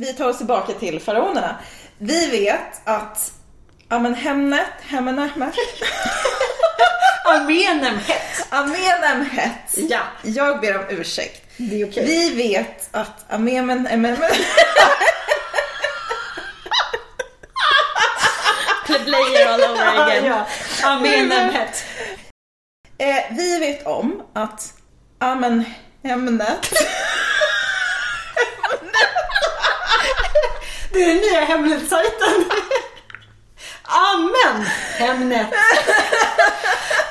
vi tar oss tillbaka till faraonerna. Vi vet att Amenhemnet, Hemenehmet, Amenemhet. Amenemhet. Ja. Jag ber om ursäkt. Det är okej. Vi vet att Amemen, Player all over again. ja. Amenemhet. eh, vi vet om att Amenhemnet Det är den nya Hemnet-sajten. Amen! Hemnet.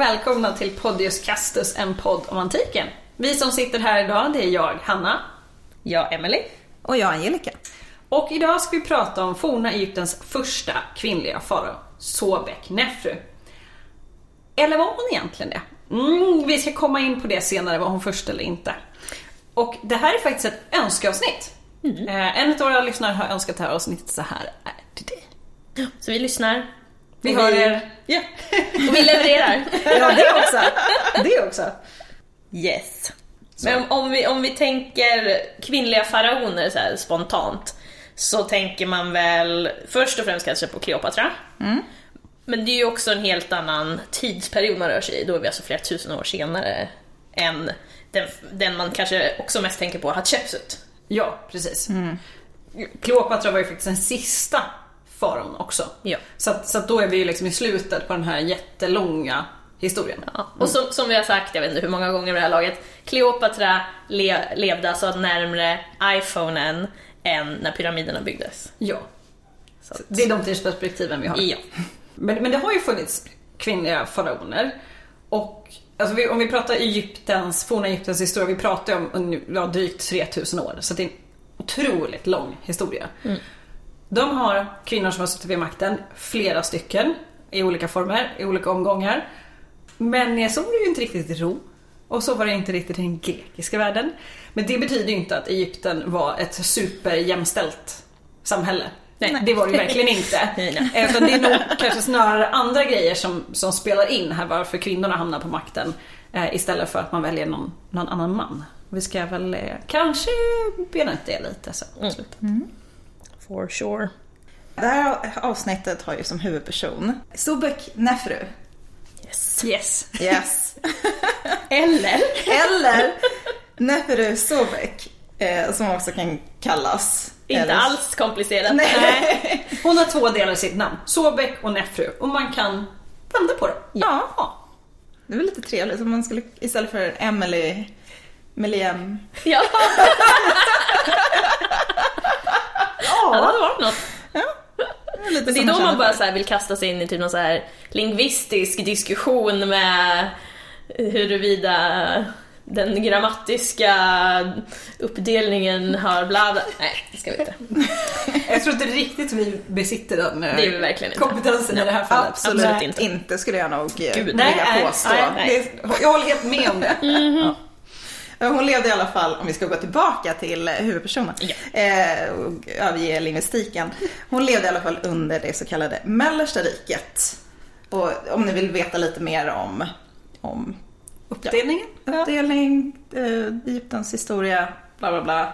och välkomna till Podius Castus, en podd om antiken. Vi som sitter här idag, det är jag, Hanna. Ja, Emily. och jag Angelica. Och idag ska vi prata om forna Egyptens första kvinnliga farao, Sobek Nefru. Eller var hon egentligen det? Mm, vi ska komma in på det senare, var hon först eller inte. Och det här är faktiskt ett önskeavsnitt. Eh, en av våra lyssnare har önskat det här avsnittet så här är det dig. Så vi lyssnar. Vi hör er. Ja. Och vi levererar. ja, det också. Det också. Yes. Men om, vi, om vi tänker kvinnliga faraoner så här spontant så tänker man väl först och främst kanske på Kleopatra. Men det är ju också en helt annan tidsperiod man rör sig i. Då är vi alltså flera tusen år senare än den, den man kanske också mest tänker på, Hatshepsut. Ja, precis. Kleopatra var ju faktiskt den sista faraon också. Ja. Så, att, så att då är vi ju liksom i slutet på den här jättelånga historien. Ja. Och som, som vi har sagt, jag vet inte hur många gånger vid det här laget, Kleopatra le, levde alltså närmre iPhonen än när pyramiderna byggdes. Ja. Så att- Det är de tidsperspektiven vi har. Ja. Men, men det har ju funnits kvinnliga faraoner. Och alltså vi, om vi pratar Egyptens, forna Egyptens historia, vi pratar ju om ja, drygt 3000 år. Så det är en otroligt lång historia. De har kvinnor som har suttit vid makten, flera stycken, i olika former, i olika omgångar. Men så var det ju inte riktigt i Rom. Och så var det inte riktigt i den grekiska världen. Men det betyder ju inte att Egypten var ett superjämställt samhälle. Nej, det var det ju verkligen inte. Nej, nej. Utan det är nog kanske snarare andra grejer som, som spelar in här varför kvinnorna hamnar på makten. Eh, istället för att man väljer någon, någon annan man. Vi ska väl eh, kanske bena ut det lite sen. på slutet. For sure. Det här avsnittet har ju som huvudperson Sobek Nefru. Yes. Yes. Yes. Eller? Eller Nefru Sobek. Eh, som också kan kallas. Inte eller- alls komplicerat. Nej. Hon har två delar i sitt namn. Sobek och Nefru. Och man kan vända på det. Ja. Det är väl lite trevligt om man skulle istället för Emily Meliem. Ja. ja, det varit något. Ja. Lite Men det är då man bara så här vill kasta sig in i typ någon så här lingvistisk diskussion med huruvida den grammatiska uppdelningen har bla bla. Nej, det ska vi inte. Jag tror inte riktigt vi besitter den eh, Det är vi verkligen inte. kompetensen i det här fallet. Absolut, Absolut inte. inte. skulle jag nog eh, Gud, vilja Nej, nej, påstå. nej, nej. Det, jag håller helt med om det. Mhm. Ja. Hon levde i alla fall, om vi ska gå tillbaka till eh, huvudpersonen, eh, och överge lingvistiken. Hon levde i alla fall under det så kallade Mellersta riket. Och om ni vill veta lite mer om, om Uppdelningen? uppdelning, eh, Egyptens historia, bla bla bla,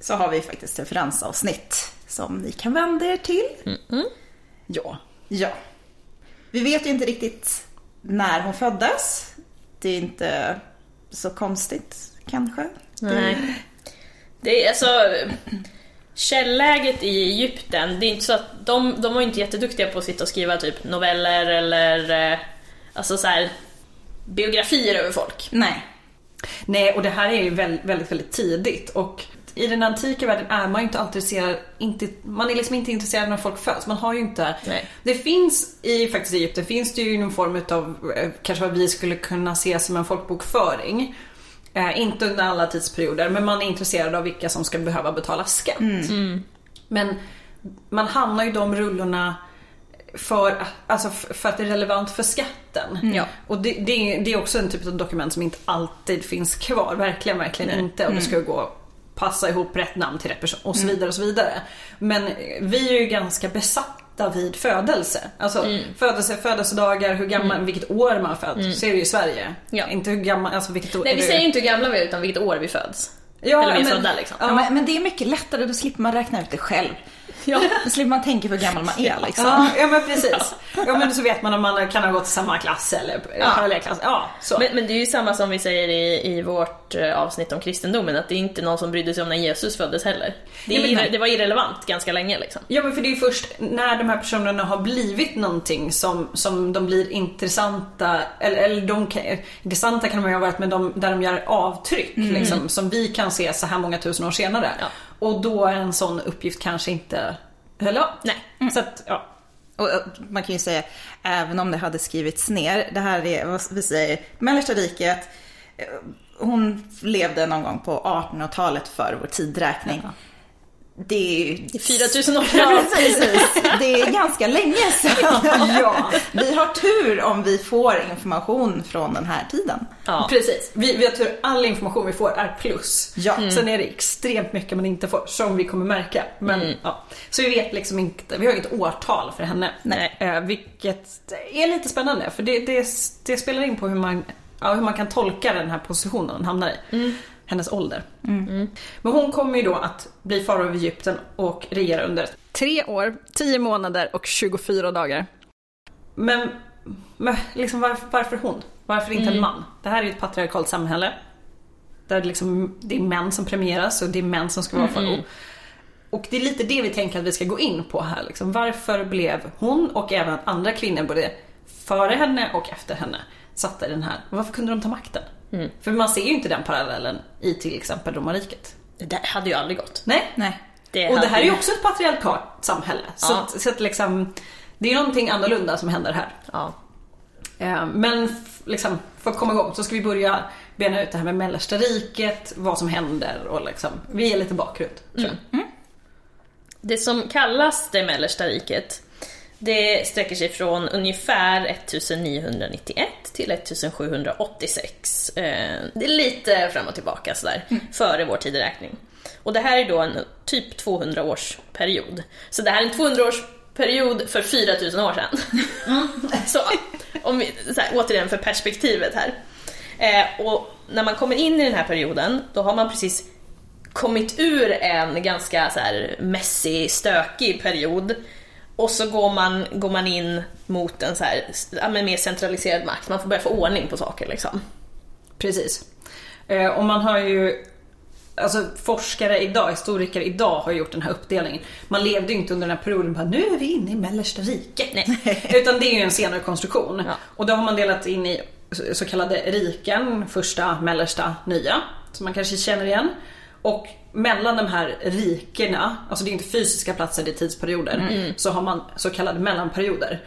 så har vi faktiskt referensavsnitt som ni kan vända er till. Ja. Ja. Vi vet ju inte riktigt när hon föddes. Det är inte så konstigt kanske. Nej. Det är alltså... Källäget i Egypten, det är inte så att de, de var inte jätteduktiga på att sitta och skriva typ noveller eller eh, alltså så här, biografier över folk. Nej. Nej, och det här är ju väldigt, väldigt, väldigt tidigt. Och i den antika världen är man ju inte alltid intresserad, inte, man är liksom inte intresserad när folk föds. Man har ju inte... Nej. Det finns i faktiskt Egypten finns det ju någon form av, eh, kanske vad vi skulle kunna se som en folkbokföring. Eh, inte under alla tidsperioder, men man är intresserad av vilka som ska behöva betala skatt. Men man hamnar ju i de rullorna för, alltså för att det är relevant för skatten. Ja. Och det, det, är, det är också en typ av dokument som inte alltid finns kvar. Verkligen, verkligen inte. Och det ska gå passa ihop rätt namn till rätt person och så vidare och så vidare. Men vi är ju ganska besatta vid födelse. Alltså födelse, födelsedagar, hur gammal, vilket år man föds. Så är det ju i Sverige. Ja. Inte hur gammal, alltså vilket år. Nej, vi säger inte hur gamla vi är utan vilket år vi föds. Ja, Eller vi är men- födda liksom. Ja, men, men det är mycket lättare, då slipper man räkna ut det själv. Ja. Då slipper man tänka på hur gammal man är liksom. Ja, ja men precis. Ja men så vet man om man kan ha gått i samma klass eller Ja. parallellklass. Ja, så. Men, men det är ju samma som vi säger i, i vårt eh, avsnitt om kristendomen, att det är inte någon som brydde sig om när Jesus föddes heller. Det, Ja, men- det var irrelevant ganska länge liksom. Ja men för det är ju först när de här personerna har blivit någonting som, som de blir intressanta, eller, eller de kan, intressanta kan de ju ha varit men de, där de gör avtryck liksom, som vi kan se så här många tusen år senare. Ja. Och då är en sån uppgift kanske inte relevant. Nej. Så att, ja. Och man kan ju säga, även om det hade skrivits ner, det här är vad vi säger, mellersta riket, eh, hon levde någon gång på 1800-talet för vår tidräkning. Det är ju... Det är 4000 år Ja, precis. Det är ganska länge sedan. Ja. Vi har tur om vi får information från den här tiden. Ja. Precis. Vi, vi har tur, all information vi får är plus. Ja. Mm. Sen är det extremt mycket man inte får, som vi kommer märka. Men, ja. Så vi vet liksom inte, vi har inget årtal för henne. Nej. Eh, vilket är lite spännande, för det, det, det spelar in på hur man, ja, hur man kan tolka den här positionen hon hamnar i. Hennes ålder. Men hon kommer ju då att bli farao över Egypten och regera under tre år, tio månader och 24 dagar. Men, men liksom varför, varför hon? Varför inte en man? Det här är ju ett patriarkalt samhälle. Där det, liksom, det är män som premieras och det är män som ska vara farao. Och det är lite det vi tänker att vi ska gå in på här. Liksom. Varför blev hon och även andra kvinnor, både före henne och efter henne, satta i den här? Varför kunde de ta makten? För man ser ju inte den parallellen i till exempel romarriket. Det där hade ju aldrig gått. Nej. Nej. Det Och det här är ju också ett patriarkalt samhälle. Så, Ja. att, så att liksom, det är någonting annorlunda som händer här. Ja. Eh, Men liksom, för att komma igång så ska vi börja bena ut det här med mellersta riket, vad som händer och liksom, vi ger lite bakgrund. Tror jag. Det som kallas det mellersta riket, det sträcker sig från ungefär 1991 till 1786. Eh, Det är lite fram och tillbaka sådär, före vår tideräkning. Och det här är då en typ 200 års period. Så det här är en 200 års period för 4000 år sedan. Så, om vi, så här, återigen för perspektivet här. Eh, och när man kommer in i den här perioden, då har man precis kommit ur en ganska så här messy, stökig period. Och så går man, går man in mot en så här, ja, men mer centraliserad makt. Man får börja få ordning på saker liksom. Precis. Eh, Och man har ju Alltså forskare idag, historiker idag har gjort den här uppdelningen. Man levde ju inte under den här perioden bara nu är vi inne i mellersta riket. Nej. Utan det är ju en senare konstruktion. Ja. Och då har man delat in i så kallade riken, första, mellersta, nya. Som man kanske känner igen. Och mellan de här rikena, alltså det är inte fysiska platser, det är tidsperioder. Så har man så kallade mellanperioder.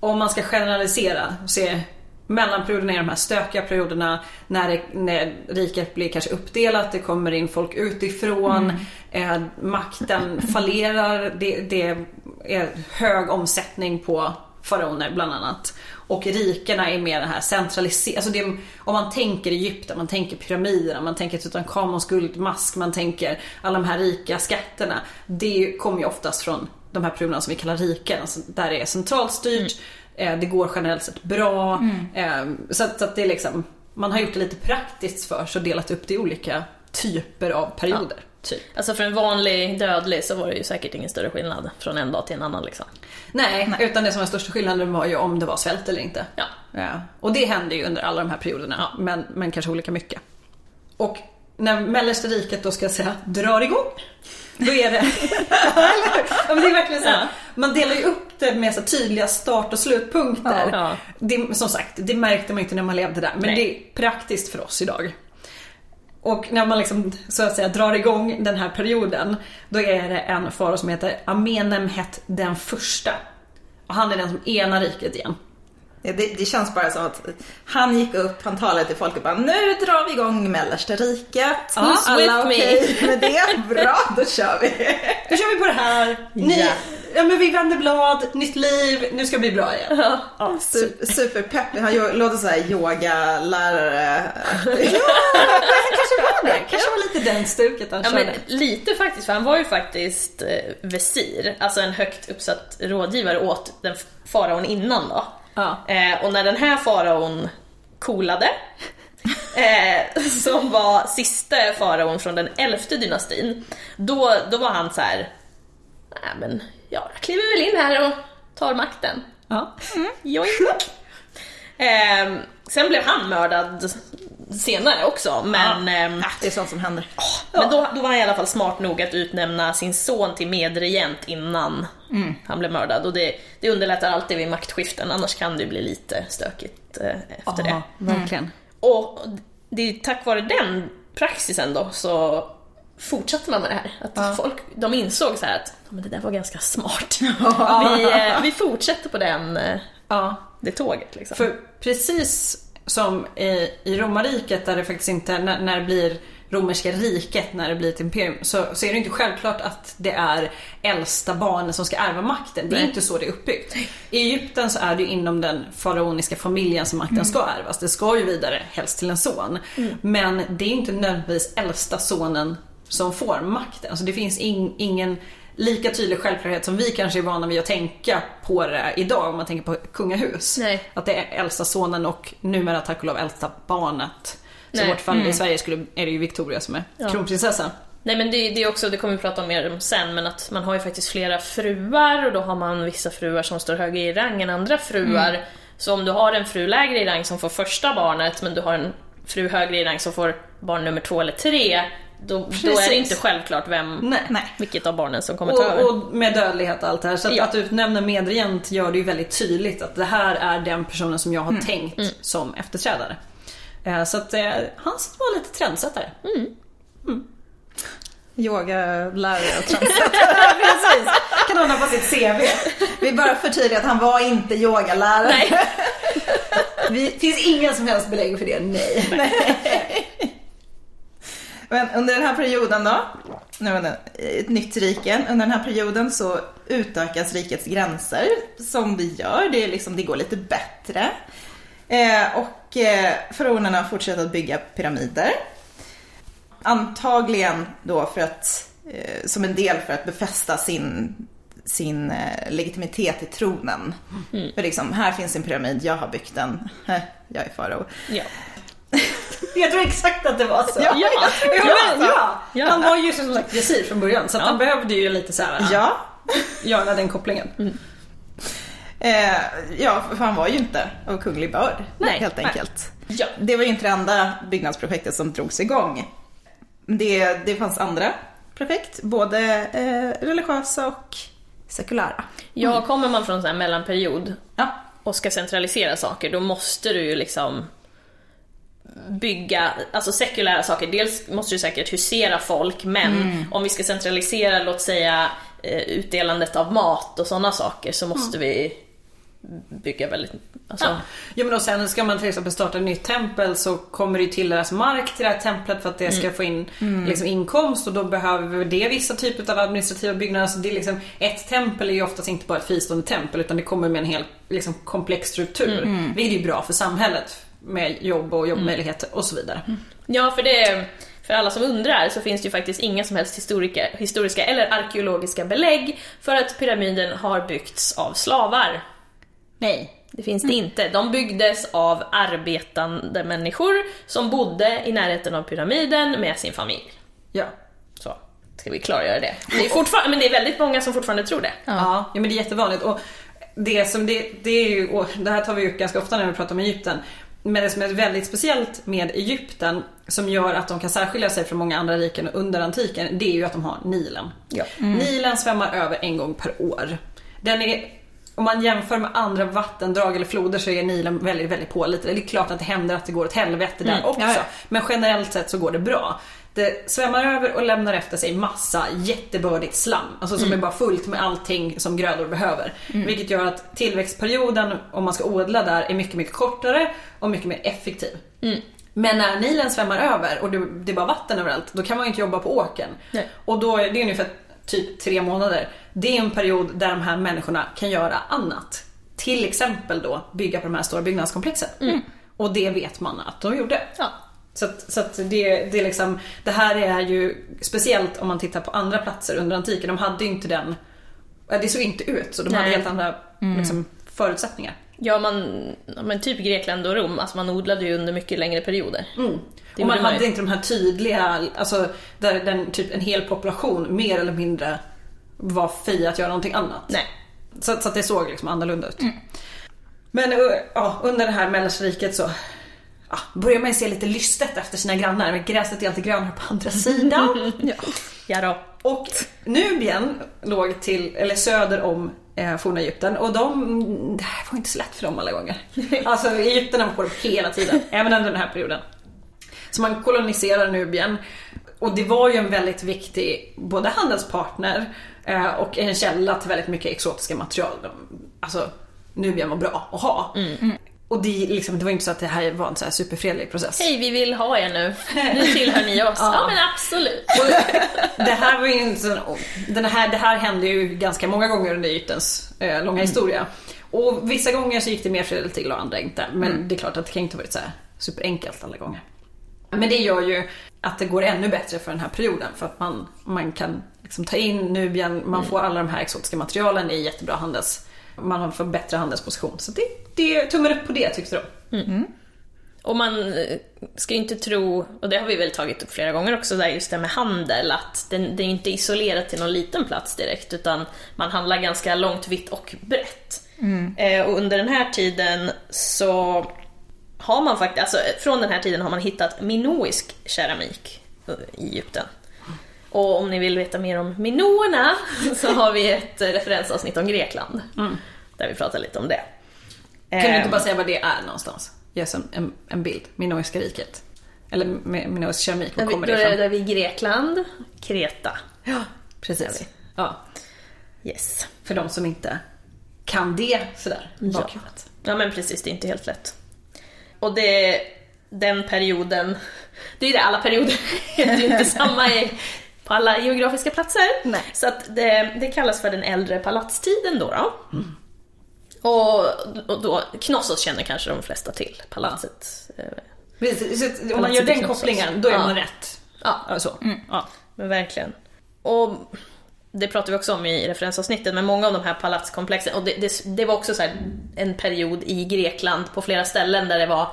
Om man ska generalisera, se Mellanperioderna är de här stökiga perioderna när, det, när riket blir kanske uppdelat, det kommer in folk utifrån, eh, makten fallerar, det, det är hög omsättning på faraoner bland annat. Och rikena är mer det här centraliserade, alltså det, om man tänker Egypten, man tänker pyramiderna, man tänker Tutankhamons guldmask, man tänker alla de här rika skatterna. Det kommer ju oftast från de här perioderna som vi kallar riken, alltså där det är centralt styrt, eh, det går generellt sett bra. eh, Så, att, så att det är liksom, man har gjort det lite praktiskt för sig och delat upp det i olika typer av perioder. Typ. Alltså för en vanlig dödlig så var det ju säkert ingen större skillnad från en dag till en annan liksom. Nej, utan det som var största skillnaden var ju om det var svält eller inte. Ja. Ja. Och det hände ju under alla de här perioderna, men, men kanske olika mycket. Och när mellersta riket då ska jag säga drar igång, då är det... Ja, men det är verkligen så här. Ja. Man delar ju upp det med så tydliga start och slutpunkter. Ja. Det, som sagt, det märkte man inte när man levde där, men Nej. det är praktiskt för oss idag. Och när man liksom så att säga drar igång den här perioden, då är det en farao som heter Amenemhet den första. Och han är den som enar riket igen. Ja, Det, det känns bara som att han gick upp, han talade till folket bara nu drar vi igång mellersta riket. Who's Alla okej med det? Bra, då kör vi. Då kör vi på det här. Ni, Ja. ja men vi vänder blad, nytt liv, nu ska det bli bra igen. Ja. Super, superpeppig. Han låter såhär yogalärare. kanske var det, kanske var lite den stuket han Ja, körde. men lite faktiskt, för han var ju faktiskt eh, visir, alltså en högt uppsatt rådgivare åt den faraon innan då. Ja. Eh, och när den här faraon coolade, eh, som var sista faraon från den elfte dynastin, då, då var han så här. nej men jag kliver väl in här och tar makten. Ja. Joink. Eh, sen blev han mördad senare också, men, ehm, Det är sånt som händer. men då, då var han i alla fall smart nog att utnämna sin son till medregent innan han blev mördad. Och det, det underlättar alltid vid maktskiften, annars kan det bli lite stökigt eh, efter det. verkligen. Och det är tack vare den praxisen då så fortsatte man med det här. Att folk, de insåg så här att "Ja, men det där var ganska smart. vi, eh, vi fortsätter på den, eh, Ja. det tåget liksom. För precis som i, i romarriket där det faktiskt inte, när, när det blir romerska riket, när det blir ett imperium, så, så är det inte självklart att det är äldsta barnen som ska ärva makten. Det är Nej. inte så det är uppbyggt. I Egypten så är det ju inom den faraoniska familjen som makten ska ärvas. Det ska ju vidare helst till en son. Men det är inte nödvändigtvis äldsta sonen som får makten. Alltså det finns in, ingen lika tydlig självklarhet som vi kanske är vana vid att tänka på det idag om man tänker på kungahus. Nej. Att det är äldsta sonen och numera tack och lov äldsta barnet. Så i vårt fall i Sverige skulle, är det ju Victoria som är Ja. kronprinsessa. Nej men det, det är också, det kommer vi prata om mer om sen, men att man har ju faktiskt flera fruar och då har man vissa fruar som står högre i rang än andra fruar. Så om du har en fru lägre i rang som får första barnet, men du har en fru högre i rang som får barn nummer två eller tre, då, då är det inte självklart vem, Nej. Nej. vilket av barnen som kommer ta över. Och, och med dödlighet och allt det här. Så att, Ja. att utnämna medregent gör det ju väldigt tydligt att det här är den personen som jag har tänkt som efterträdare. Eh, Så att eh, han var lite trendsättare. Yogalärare och trendsättare. Precis, kan han ha på sitt CV. Vi bara förtydligar att han var inte yogalärare. Nej. Det finns inga som helst belägg för det, nej. Men under den här perioden då, nu är det ett nytt rike, under den här perioden så utökas rikets gränser som det gör, det, är liksom, det går lite bättre. Eh, och eh, faraonerna fortsätter att bygga pyramider. Antagligen då för att, eh, som en del för att befästa sin, sin eh, legitimitet i tronen. För liksom, här finns en pyramid, jag har byggt den, jag är farao. Ja. Jag tror exakt att det var så. Ja. Ja. Ja, ja. Han var ju som sagt visir från början så han behövde ju lite så här Ja, göra den kopplingen. Eh, ja, för han var ju inte av kunglig börd, Nej, helt nej. enkelt. Ja. Det var ju inte det enda byggnadsprojektet som drogs igång. Det, det fanns andra projekt, både eh, religiösa och sekulära. ja, kommer man från en mellanperiod Ja, och ska centralisera saker, då måste du ju liksom bygga, alltså sekulära saker. Dels måste du säkert husera folk, men om vi ska centralisera, låt säga eh, utdelandet av mat och sådana saker, så måste vi bygga väldigt, alltså, Ja. ja men och sen ska man till exempel starta ett nytt tempel så kommer det ju tilldelas mark till det här templet för att det ska få in liksom, inkomst och då behöver det vissa typer av administrativa byggnader. Så det är liksom, ett tempel är ju oftast inte bara ett fristående tempel utan det kommer med en hel liksom, komplex struktur. Vilket är ju bra för samhället med jobb och jobbmöjligheter och så vidare. Ja, för det för alla som undrar så finns det ju faktiskt inga som helst historiska, historiska eller arkeologiska belägg för att pyramiden har byggts av slavar. Nej. Det finns det inte. De byggdes av arbetande människor som bodde i närheten av pyramiden med sin familj. Ja. Så, ska vi klargöra det. Det är, fortfarande, men det är väldigt många som fortfarande tror det. Ja, ja men det är jättevanligt. Och det, som det, det är ju, och det här tar vi upp ganska ofta när vi pratar om Egypten. Men det som är väldigt speciellt med Egypten som gör att de kan särskilja sig från många andra riken under antiken, det är ju att de har Nilen. Ja. Nilen svämmar över en gång per år. Den är, om man jämför med andra vattendrag eller floder så är Nilen väldigt, väldigt pålitlig. Det är klart att det händer att det går åt helvete där också. ja, ja. Men generellt sett så går det bra. Det svämmar över och lämnar efter sig massa jättebördigt slam. Alltså som är bara fullt med allting som grödor behöver. Vilket gör att tillväxtperioden om man ska odla där är mycket, mycket kortare och mycket mer effektiv. Men när Nilen svämmar över och det, det är bara vatten överallt, då kan man ju inte jobba på åkern. Nej. Och då är det ungefär typ tre månader. Det är en period där de här människorna kan göra annat. Till exempel då bygga på de här stora byggnadskomplexen. Och det vet man att de gjorde. Ja. Så, att, så att det, det, liksom, det här är ju speciellt om man tittar på andra platser under antiken. De hade ju inte den, det såg inte ut så. De hade Nej. helt andra liksom, förutsättningar. Ja, man, men typ Grekland och Rom, alltså man odlade ju under mycket längre perioder. Det Och man man hade ju. inte de här tydliga, alltså där den, typ en hel population mer eller mindre var fri att göra någonting annat. Nej. Så, så att det såg liksom annorlunda ut. Men uh, ja, under det här mellanriket så ja, börjar man ju se lite lystet efter sina grannar. Men gräset är alltid grönare på andra sidan. Ja. ja då. Och Nubien låg till, eller söder om eh, forna Egypten och de, det här var inte så lätt för dem alla gånger. Alltså Egypten var på dem hela tiden, även under den här perioden. Så man koloniserar Nubien och det var ju en väldigt viktig både handelspartner eh, och en källa till väldigt mycket exotiska material. Alltså Nubien var bra att ha. Och det, liksom, det var inte så att det här var en så här superfredlig process. Hej, vi vill ha er nu. Nu tillhör ni oss. Ja, men absolut. Och det här var ju inte så, den här, det här hände ju ganska många gånger under Egyptens eh, långa historia. Och vissa gånger så gick det mer fredligt till och andra inte. Men det är klart att det kan inte varit så superenkelt alla gånger. Men det gör ju att det går ännu bättre för den här perioden för att man, man kan liksom ta in Nubien, man får alla de här exotiska materialen, är jättebra handels... Man får bättre handelsposition. Så det, det är tummen upp på det tyckte de. Och man eh, ska ju inte tro, och det har vi väl tagit upp flera gånger också, där just det med handel, att det, det är inte isolerat till någon liten plats direkt, utan man handlar ganska långt, vitt och brett. Eh, och under den här tiden så har man faktiskt, alltså från den här tiden har man hittat minoisk keramik i Egypten. Och om ni vill veta mer om minoerna så har vi ett referensavsnitt om Grekland. Där vi pratar lite om det. Kan du inte Ehm, bara säga vad det är någonstans? Ge oss en, en, en bild. Minoiska riket. Eller Mi- Minoisk keramik, var vi, kommer då det är ifrån? där vi i Grekland, Kreta. Ja, precis. vi. Ja, Yes. för de som inte kan det sådär i Ja. bakhuvudet. Ja men precis, det är inte helt lätt. Och det, den perioden, det är ju det, alla perioder heter ju inte samma i, på alla geografiska platser. Nej. Så att det, det kallas för den äldre palatstiden då. då. Och, och då, Knossos känner kanske de flesta till, palatset. eh, Precis, så om man gör den kopplingen, då är Ja. man rätt. Ja, Ja, så. Ja. Men verkligen. Och det pratar vi också om i referensavsnittet, men många av de här palatskomplexen, och det, det, det var också så här en period i Grekland på flera ställen där det var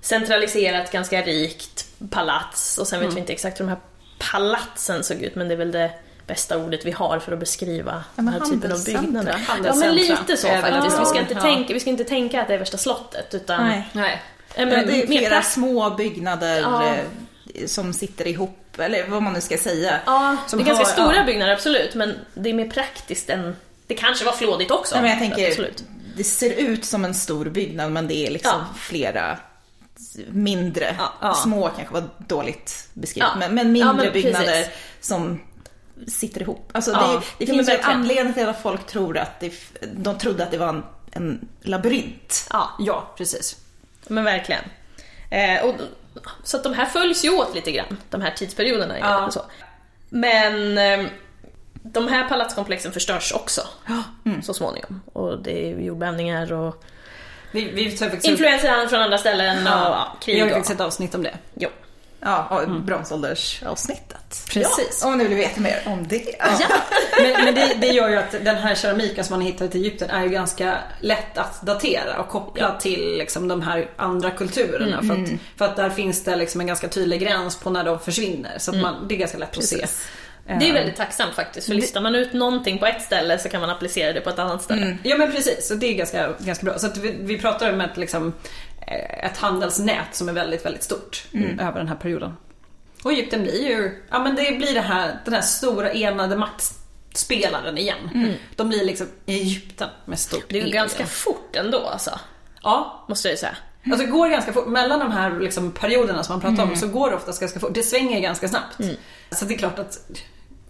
centraliserat, ganska rikt palats, och sen vet vi inte exakt hur de här palatsen såg ut, men det är väl det bästa ordet vi har för att beskriva den men här typen av byggnader. Ja men lite så faktiskt, vi ska, inte Ja. tänka, vi ska inte tänka att det är värsta slottet, utan Nej. Nej. Ja, men Men det är mer flera plats- små byggnader Ja. eh, som sitter ihop, eller vad man nu ska säga. Ja, Som det är ganska har- stora ja. byggnader absolut, men det är mer praktiskt än... Det kanske var flådigt också. Nej, men jag tänker, Absolut. det ser ut som en stor byggnad men det är liksom Ja. flera mindre, Ja, ja. små kanske var dåligt beskrivet, Ja. men, men mindre men byggnader precis. som sitter ihop. Alltså det, det finns ju en anledning till att folk tror att det, de trodde att det var en, en labyrint. Ja, ja, precis. Men verkligen. Eh, och, så att de här följs ju åt lite grann, de här tidsperioderna. Ja. Så. Men eh, de här palatskomplexen förstörs också så småningom. Och det är jordbävningar och Vi, vi tar influenser från andra ställen och ja, Vi krig har och... faktiskt ett avsnitt om det. Jo. Ja, och bronsåldersavsnittet. Precis. Ja, om ni vill veta mer om det. Men, men det, det gör ju att den här keramiken som man har hittat i Egypten är ju ganska lätt att datera och koppla till liksom de här andra kulturerna. För, att, för att där finns det liksom en ganska tydlig gräns på när de försvinner. Så att man, det är ganska lätt att se. Det är väldigt tacksamt faktiskt, för listar man ut någonting på ett ställe så kan man applicera det på ett annat ställe. Ja men precis, så det är ganska, ganska bra. Så vi, vi pratar om ett, liksom, eh, ett handelsnät som är väldigt, väldigt stort över den här perioden. Och Egypten blir ju, ja men det blir det här, den här stora enade maktspelaren igen. De blir liksom Egypten med stort Det är ju E ganska fort ändå alltså, Ja, måste jag ju säga. Alltså det går ganska fort, mellan de här liksom perioderna som man pratar om så går det oftast ganska fort. Det svänger ganska snabbt. Så det är klart att,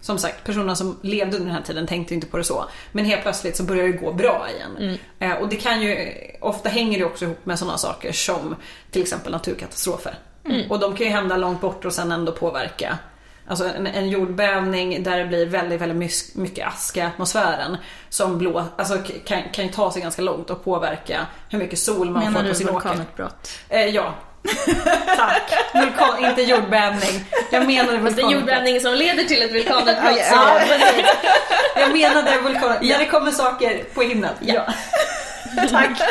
som sagt, personerna som levde under den här tiden tänkte inte på det så. Men helt plötsligt så börjar det gå bra igen. Eh, och det kan ju, ofta hänger det också ihop med sådana saker som till exempel naturkatastrofer. Och de kan ju hända långt bort och sen ändå påverka Alltså en, en jordbävning där det blir väldigt, väldigt mycket aska i atmosfären som blå, alltså kan, kan ju ta sig ganska långt och påverka hur mycket sol man Menar får på du sin åker. vulkanutbrott? Eh, ja. Tack. Vulkan, inte jordbävning. Jag menade Det är jordbävning som leder till ett vulkanutbrott. Ja, ja, Jag menade vulkan. Ja. När det kommer saker på himlen. Ja. Tack.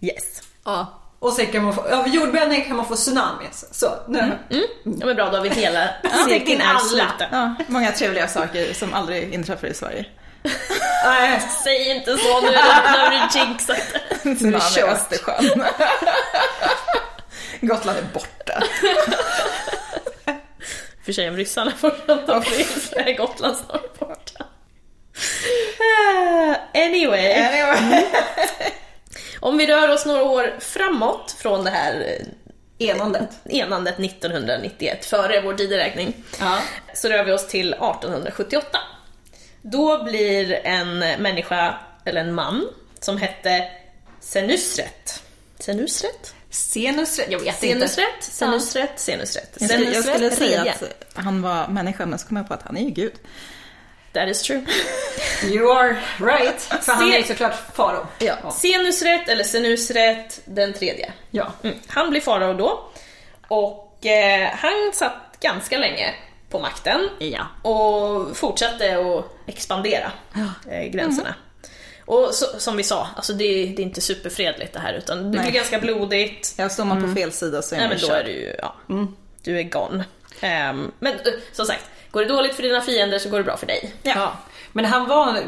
Yes. Ja. Och sen kan man få, av jordbävning kan man få tsunamis. Så, nu. Ja, men bra, då har vi hela cirkeln är alla. Ja, många trevliga saker som aldrig inträffar i Sverige. Nej. Säg inte så nu, nu har du jinxat det. Tsunami i kört. Östersjön. Gotland är borta. För sig om ryssarna fortsätter att bli så är Gotland snart borta. Ah, Anyway, om vi rör oss några år framåt från det här Enandet. enandet 1991, före vår tideräkning, Ja. så rör vi oss till 1878. Då blir en människa, eller en man, som hette Senusret. Senusret? Senusrätt? Jag vet inte. Senusret? Senusret? Senusret? Jag skulle, jag skulle Senusret säga att han var människa, men så kom jag på att han är ju gud. That is true. You are right. För han är ju såklart farao. Ja. Senusret eller Senusret den tredje. Ja. Mm. Han blir farao då. Och eh, han satt ganska länge på makten. Ja. Och fortsatte att expandera eh, gränserna. Och så, som vi sa, alltså det, det är inte superfredligt det här utan det blir Nej. ganska blodigt. Ja, står man på fel sida så är Nej man men då är du ju, ja, du är gone. Ehm, men eh, som sagt, går det dåligt för dina fiender så går det bra för dig. Ja. Men han var,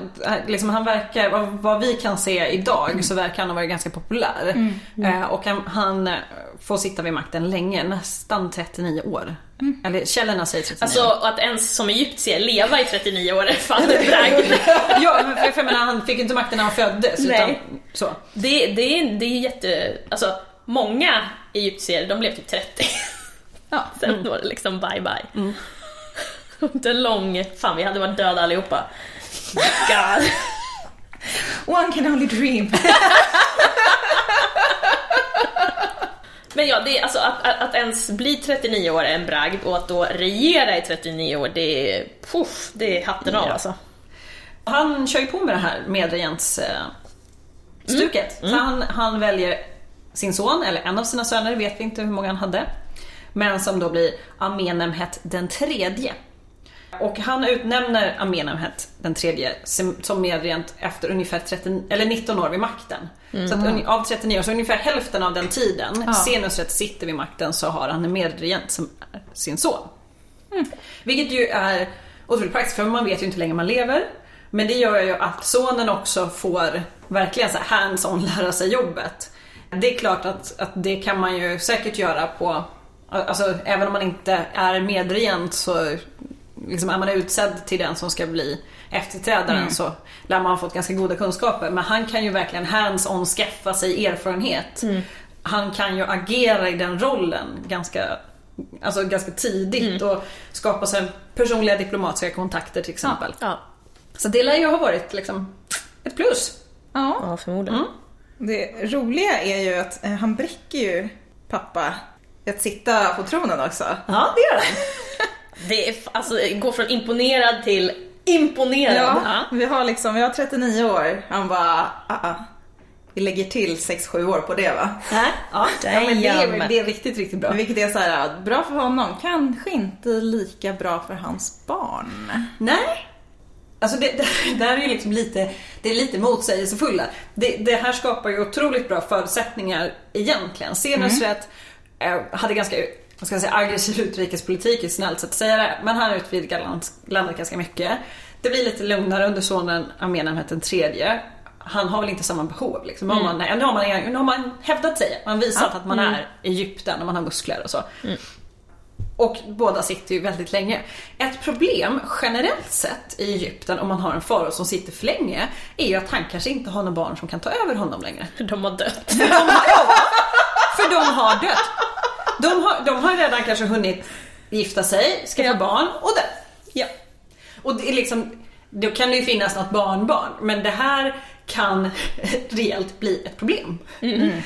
liksom, han verkar, vad, vad vi kan se idag så verkar han ha varit ganska populär. Eh, och han, han eh, får sitta vid makten länge, nästan 39 år. Eller källorna säger 39 Alltså att ens som egyptier leva i 39 år är fan en bragd. Ja, men för, för jag menar, han fick inte makten när han föddes. Utan, Nej. så. Det, det, är, det är jätte... Alltså, många egyptier, de blev typ 30. Ja. Sen var det liksom bye bye. Inte en lång... Fan, vi hade varit döda allihopa. God. One can only dream. Men ja, det alltså, att, att, att ens bli 39 år är en bragd och att då regera i 39 år, det är... Puff, det är hatten av Ja. alltså. Han kör ju på med det här medregents eh, stuket. Så han, han väljer sin son, eller en av sina söner, vet vi inte hur många han hade. Men som då blir Amenemhet den tredje. Och han utnämner Amenemhet den tredje som medregent efter ungefär 30, eller 19 år vid makten. Så att uni- av 39 år, så ungefär hälften av den tiden Ja. Senusret sitter vid makten så har han en medregent som är sin son. Vilket ju är otroligt praktiskt för man vet ju inte hur länge man lever. Men det gör ju att sonen också får verkligen så här hands-on lära sig jobbet. Det är klart att, att det kan man ju säkert göra på, alltså även om man inte är medregent så liksom är man utsedd till den som ska bli efterträdaren så lär man ha fått ganska goda kunskaper. Men han kan ju verkligen hands-on skaffa sig erfarenhet. Han kan ju agera i den rollen ganska, alltså ganska tidigt och skapa sig personliga diplomatiska kontakter till exempel. Ja, Så det lär ju ha varit liksom ett plus. Ja. ja förmodligen. Det roliga är ju att eh, han bräcker ju pappa att sitta på tronen också. Ja, det gör han. Det är, alltså, det går från imponerad till imponerad. Ja, vi har liksom, vi har 39 år. Han bara, ah, ah. vi lägger till 6-7 år på det va? Nej, ja, ja men det, är, det är riktigt, riktigt bra. Vilket är så här, bra för honom, kanske inte lika bra för hans barn. Nej. Alltså det, det, det här är ju liksom lite, det är lite motsägelsefulla. Det, det här skapar ju otroligt bra förutsättningar egentligen. Senusret eh, hade ganska vad ska säga, aggressiv utrikespolitik, är snällt sätt att säga det. Men han utvidgar land, landet ganska mycket. Det blir lite lugnare under sonen Amenemhet den tredje. Han har väl inte samma behov liksom. Mm. Man, nu, har man, nu har man hävdat sig, man har visat att man är Egypten och man har muskler och så. Och båda sitter ju väldigt länge. Ett problem generellt sett i Egypten om man har en farao som sitter för länge är ju att han kanske inte har några barn som kan ta över honom längre. De har dött. För de har, ja, för de har dött. De har, de har redan kanske hunnit gifta sig, skaffa Ja. barn och dött. Ja. Och det är liksom, då kan det ju finnas något barnbarn, men det här kan reellt bli ett problem.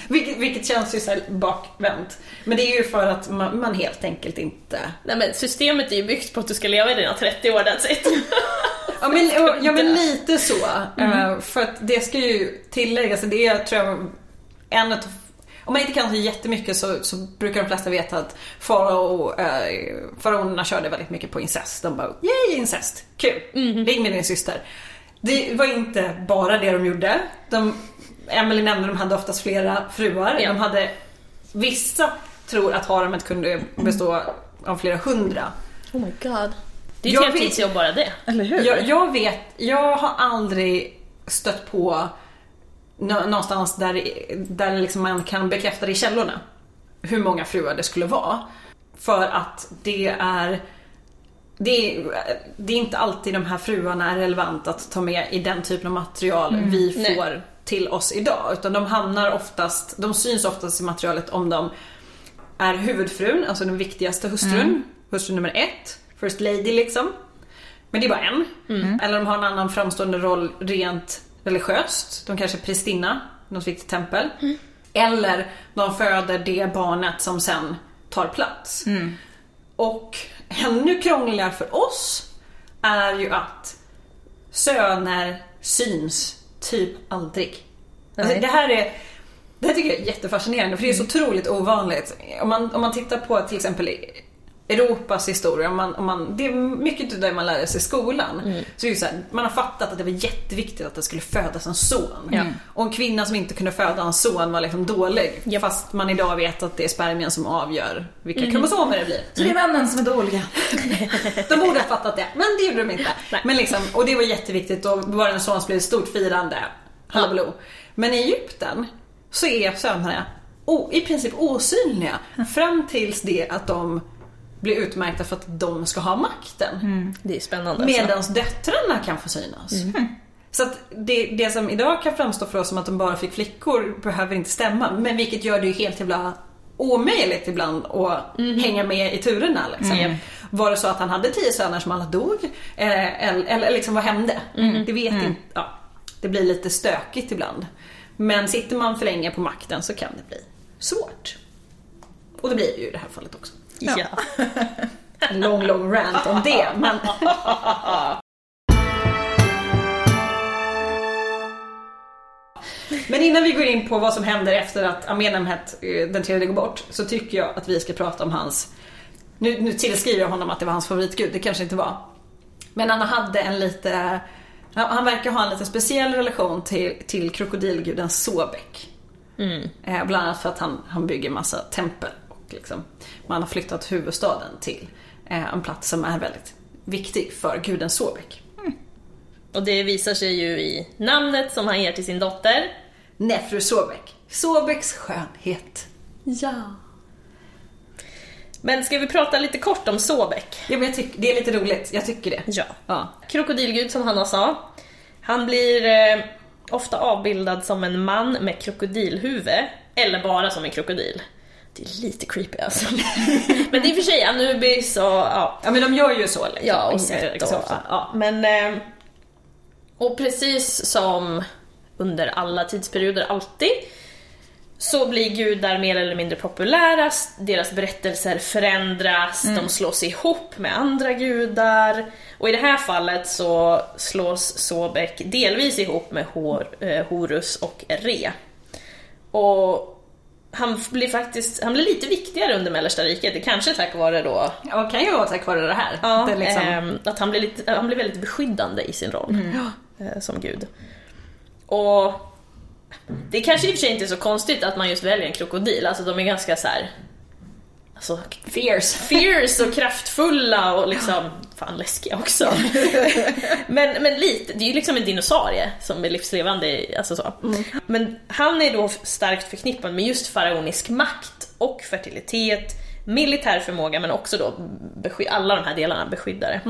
Vilket, vilket känns ju så bakvänt. Men det är ju för att man, man helt enkelt inte... Nej men systemet är ju byggt på att du ska leva i dina 30 år, that's it. Ja men, ja, men lite så. Eh, För att det ska ju tilläggas, det är tror jag en av om man inte kan så jättemycket så, så brukar de flesta veta att farao, eh, faraonerna körde väldigt mycket på incest. De bara yay incest, kul, ring med din syster. Det var inte bara det de gjorde. De, Emily nämnde de hade oftast flera fruar. Ja. De hade, vissa tror att haremet kunde bestå av flera hundra. Oh my god. Det är Jag ett vet- heltidsjobb bara det. Eller hur? Jag, jag vet, jag har aldrig stött på någonstans där, där liksom man kan bekräfta det i källorna. Hur många fruar det skulle vara. För att det är det är, det är inte alltid de här fruarna är relevant att ta med i den typen av material vi Nej. får till oss idag. Utan de hamnar oftast, de syns oftast i materialet om de är huvudfrun, alltså den viktigaste hustrun, hustru nummer ett, first lady liksom. Men det är bara en. Eller de har en annan framstående roll rent religiöst. De kanske är prästinna, något viktigt tempel. Eller de föder det barnet som sen tar plats. Och ännu krångligare för oss är ju att söner syns typ aldrig. Alltså, det här är det här tycker jag är jättefascinerande för det är så otroligt ovanligt. Om man, om man tittar på till exempel Europas historia, om man, om man, det är mycket det man lärde sig i skolan. Så är det så här, man har fattat att det var jätteviktigt att det skulle födas en son. Ja. Och en kvinna som inte kunde föda en son var liksom dålig. Ja. Fast man idag vet att det är spermien som avgör vilka kromosomer det blir. Så det är männen som är dåliga. De borde ha fattat det, men det gjorde de inte. Nej. Men liksom, och det var jätteviktigt och var en son så blev det ett stort firande. Hallabaloo. Men i Egypten så är sönerna i princip osynliga fram tills det att de blir utmärkta för att de ska ha makten. Det är spännande. Medan döttrarna kan få synas. Så att det, det som idag kan framstå för oss som att de bara fick flickor behöver inte stämma. Men vilket gör det ju helt jävla omöjligt ibland att hänga med i turerna. Liksom. Mm. Var det så att han hade tio söner som alla dog? Eh, eller, eller liksom vad hände? Det vet inte. Ja, det blir lite stökigt ibland. Men sitter man för länge på makten så kan det bli svårt. Och det blir det ju i det här fallet också. Ja. En lång, lång rant om det. Men... Men innan vi går in på vad som händer efter att Amenemhet eh, den tredje går bort så tycker jag att vi ska prata om hans nu, nu tillskriver jag honom att det var hans favoritgud, det kanske inte var. Men han hade en lite Han verkar ha en lite speciell relation till, till krokodilguden Sobek. Eh, bland annat för att han, han bygger massa tempel liksom, man har flyttat huvudstaden till eh, en plats som är väldigt viktig för guden Sobek. Och det visar sig ju i namnet som han ger till sin dotter. Nefru Sobek. Sobeks skönhet. Ja. Men ska vi prata lite kort om Sobek? Ja, men jag tycker, det är lite roligt, jag tycker det. Ja. Ja. Krokodilgud som Hanna sa. Han blir eh, ofta avbildad som en man med krokodilhuvud, eller bara som en krokodil. Det är lite creepy alltså. Men det är för sig Anubis och ja, ja men de gör ju så. Liksom. Ja, och liksom, och, ja. Men... eh, Och precis som under alla tidsperioder alltid så blir gudar mer eller mindre populära, deras berättelser förändras, de slås ihop med andra gudar. Och i det här fallet så slås Sobek delvis ihop med Hor, eh, Horus och Re. Och han blir faktiskt, han blir lite viktigare under Mellersta riket, det kanske är tack vare då Ja, kan ju vara tack vare det här. Ja, det är liksom, ehm, att han blir, lite, han blir väldigt beskyddande i sin roll eh, som gud. Och det kanske i och för sig inte är så konstigt att man just väljer en krokodil, alltså de är ganska så här. Alltså, fierce. fierce och kraftfulla och liksom, fan läskiga också. men, men lite, det är ju liksom en dinosaurie som är livslevande, alltså så. Men han är då starkt förknippad med just faraonisk makt och fertilitet, militär förmåga men också då alla de här delarna beskyddare.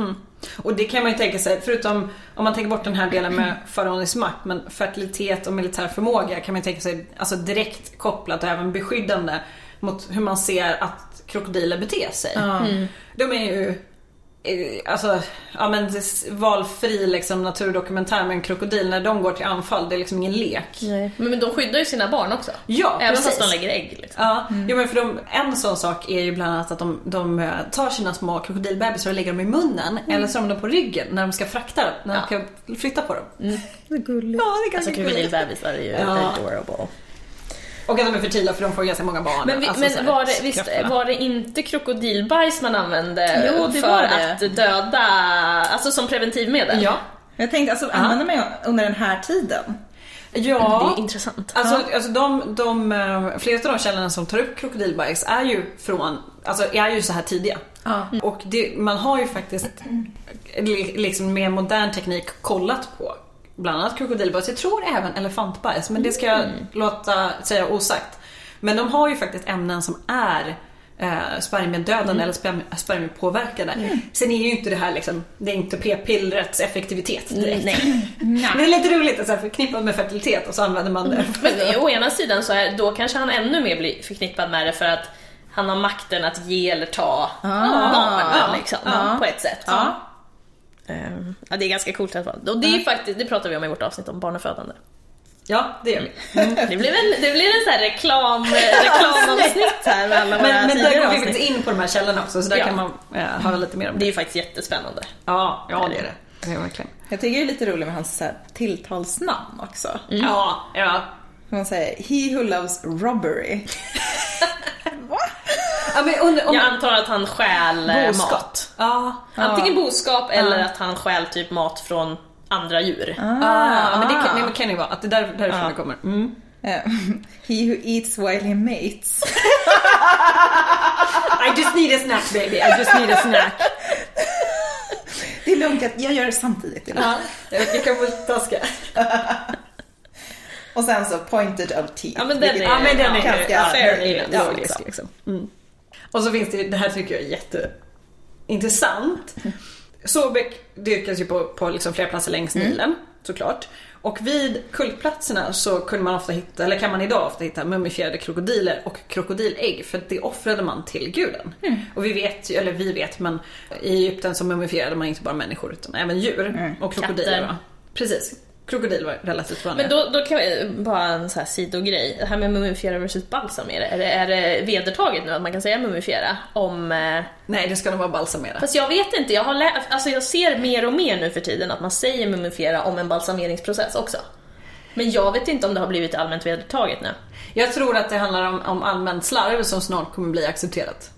Och det kan man ju tänka sig, förutom om man tänker bort den här delen med faraonisk makt, men fertilitet och militär förmåga kan man ju tänka sig alltså direkt kopplat och även beskyddande mot hur man ser att krokodiler beter sig. De är ju eh, alltså, ja men valfri liksom, naturdokumentär med en krokodil när de går till anfall, det är liksom ingen lek. Nej. Men, men de skyddar ju sina barn också. Ja, Även precis. fast de lägger ägg. Liksom. Ja, jo, men för de, en sån sak är ju bland annat att de, de eh, tar sina små krokodilbebisar och lägger dem i munnen eller så har de dem på ryggen när de ska frakta dem, när Ja. de ska flytta på dem. Det är gulligt. Ja, det är Alltså ganska gulligt. krokodilbebisar är ju Ja. adorable. Och att de är fertila för de får ganska många barn. Men, vi, Alltså, men var, det, visst, var det inte krokodilbajs man använde Jo, det för var det. att döda, alltså som preventivmedel? Ja. Jag tänkte alltså, använder man under den här tiden? Det är Ja. intressant. Alltså, alltså de, de, eh, flera av de källorna som tar upp krokodilbajs är ju från, alltså är ju så här tidiga. Ja. Och det, man har ju faktiskt li- liksom med modern teknik kollat på bland annat krokodilbajs, jag tror även elefantbajs, men det ska jag låta säga osagt. Men de har ju faktiskt ämnen som är eh, spermiedödande eller sperm- spermiepåverkade. Sen är ju inte det här liksom, det är inte p-pillrets effektivitet direkt. Nej. Men det är lite roligt att så här förknippat med fertilitet och så använder man det. Men å ena sidan så är, då kanske han ännu mer blir förknippad med det för att han har makten att ge eller ta Ah. barnen Ja. liksom, Ja. på ett sätt. Ja. Ehm, ja, det är ganska coolt i alla fall. Och det, är faktiskt, det pratar vi om i vårt avsnitt om barnafödande. Ja, det gör vi. Det blir en, det blir en sån här reklam, reklamavsnitt här med alla Men, men där går vi faktiskt in på de här källorna också så där Ja. kan man eh, höra lite mer om Det det. är ju faktiskt jättespännande. Ja, ja det är det. Det är verkligen. Jag tycker det är lite roligt med hans så här, tilltalsnamn också. Ja, ja. Man säger He who loves robbery. Va? ja men under, om, Jag antar att han stjäl eh, boskap. mat. Ja. Antingen boskap eller att han stjäl typ mat från andra djur. Ah, men det kan, nej, men kan ju vara att det där, därifrån det kommer. Mm. Eh, He who eats while he mates. I just need a snack baby, I just need a snack. Det är lugnt, jag- gör det samtidigt. Är. Ja, jag, jag kan multitaska. Och sen så pointed of teeth. Ja, men den är- Ja men den är ganska ja, fairly ja, logisk liksom. Mm. Och så finns det, det här tycker jag är jätteintressant. Sobek dyrkas ju på, på liksom flera platser längs Nilen såklart. Och vid kultplatserna så kunde man ofta hitta, eller kan man idag ofta hitta mumifierade krokodiler och krokodilägg för det offrade man till guden. Och vi vet ju, eller vi vet men i Egypten så mumifierade man inte bara människor utan även djur. Och krokodiler Katter. Precis. Krokodil var relativt vanligt. Men då, då kan vi, bara en så här sidogrej. Det här med mumifiera versus balsamera. Är det, är det vedertaget nu att man kan säga mumifiera om... Eh, Nej det ska nog vara balsamera. fast jag vet inte, jag, har lä- alltså jag ser mer och mer nu för tiden att man säger mumifiera om en balsameringsprocess också. Men jag vet inte om det har blivit allmänt vedertaget nu. Jag tror att det handlar om, om allmänt slarv som snart kommer bli accepterat.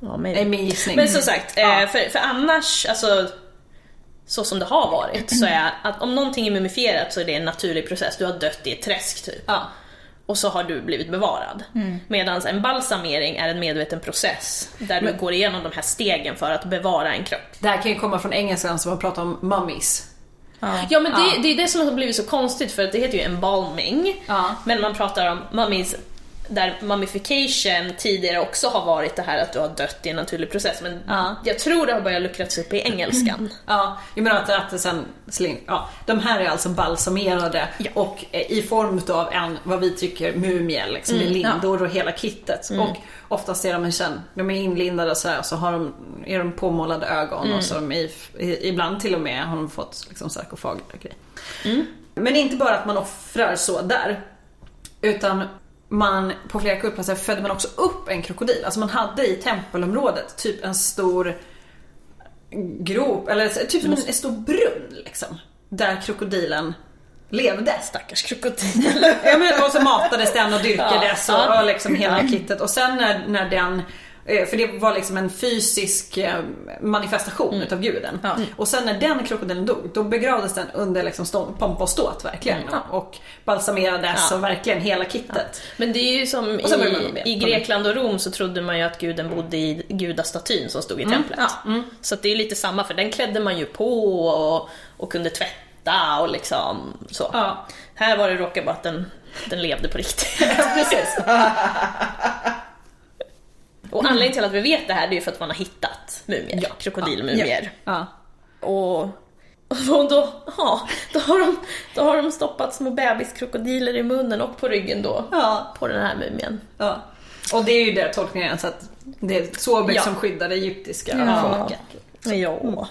Ja, Det är min gissning. Men som sagt, Ja. eh, för, för annars, alltså så som det har varit, så är att om någonting är mumifierat så är det en naturlig process. Du har dött i ett träsk typ. Ja. Och så har du blivit bevarad. Medan en balsamering är en medveten process där du går igenom de här stegen för att bevara en kropp. Det här kan ju komma från engelskan som man pratar om mummies. Ja men det, Ja. det är det som har blivit så konstigt för att det heter ju embalming. Ja. Men man pratar om mummies där mummification tidigare också har varit det här att du har dött i en naturlig process. Men Ja. jag tror det har börjat luckrats upp i engelskan. Ja, jag menar att, att det sen sling, ja, de här är alltså balsamerade Ja. och eh, i form av en, vad vi tycker, mumie liksom med lindor och hela kittet. Och oftast är de en känd, de är inlindade sådär och så har de, är de påmålade ögon och så i, i, ibland till och med har de fått liksom sarkofag och grejer. Men inte bara att man offrar så där. Utan man, på flera kultplatser födde man också upp en krokodil. Alltså man hade i tempelområdet typ en stor grop, eller typ som en, en stor brunn liksom. Där krokodilen levde. Stackars krokodil. Ja, men, och så matades den och dyrkades Ja, och, och liksom hela kittet. Och sen när, när den för det var liksom en fysisk eh, manifestation utav guden. Ja. Och sen när den krokodilen dog, då begravdes den under liksom stå, pompa och ståt verkligen. Och balsamerades Ja. och verkligen hela kittet. Men det är ju som i, i Grekland och Rom så trodde man ju att guden bodde i gudastatyn som stod i templet. ja, Så att det är lite samma, för den klädde man ju på och, och kunde tvätta och liksom så. Ja. Här var det råkade bara att den, den levde på riktigt. Precis. Och anledningen till att vi vet det här det är ju för att man har hittat mumier, krokodilmumier. Ja. Och, och då, ja, då, har de, då har de stoppat små bebiskrokodiler i munnen och på ryggen då Ja. på den här mumien. Ja. Och det är ju det tolkningen, så att det är Sobek Ja. som skyddar det egyptiska Ja. folket. Ja.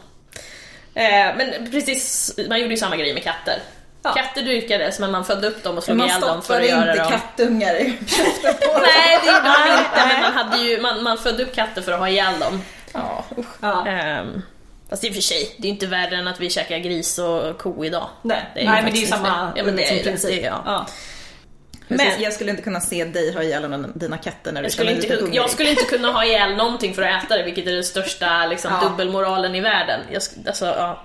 Eh, men precis, man gjorde ju samma grej med katter. Ja. Katter dyrkades men man födde upp dem och slog Man ihjäl dem för stoppade att göra inte dem... kattungar i på. Nej det gjorde man inte men man, hade ju, man, man födde upp katter för att ha ihjäl dem. Ja. Ja. Ehm, fast i och för sig, det är inte värre än att vi käkar gris och ko idag. Nej, Det Nej men det är ju samma inte- ja, men det är det. princip. Det är- ja. Ja. Men- jag skulle inte kunna se dig ha ihjäl dina katter när du Jag skulle, inte, hungrig. jag skulle inte kunna ha ihjäl någonting för att äta det, vilket är den största liksom, Ja. dubbelmoralen i världen. Jag, alltså, ja.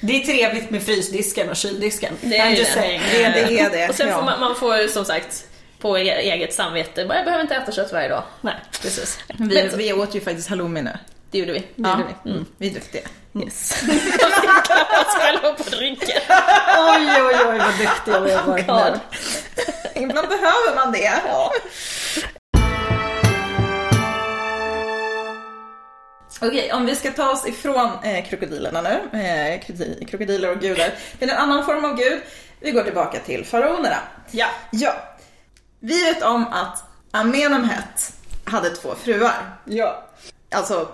Det är trevligt med frysdisken och kyldisken. Det är I'm ju just det. saying. Det, det är det. Och sen får man, man får som sagt på e- eget samvete, jag behöver inte äta kött varje dag. Nej, precis. vi, vi åt ju faktiskt halloumi nu. Det gjorde vi. Ja. gjorde vi. Mm. Vi är duktiga. Yes. jag oss själva på ryggen. Oj, oj, oj vad duktiga vi har varit nu. Ibland behöver man det. Ja. Okej, om vi ska ta oss ifrån eh, krokodilerna nu, eh, krokodi- krokodiler och gudar, till en annan form av gud. Vi går tillbaka till faraonerna. Ja. Ja, vi vet om att Amenemhet hade två fruar. Ja. Alltså,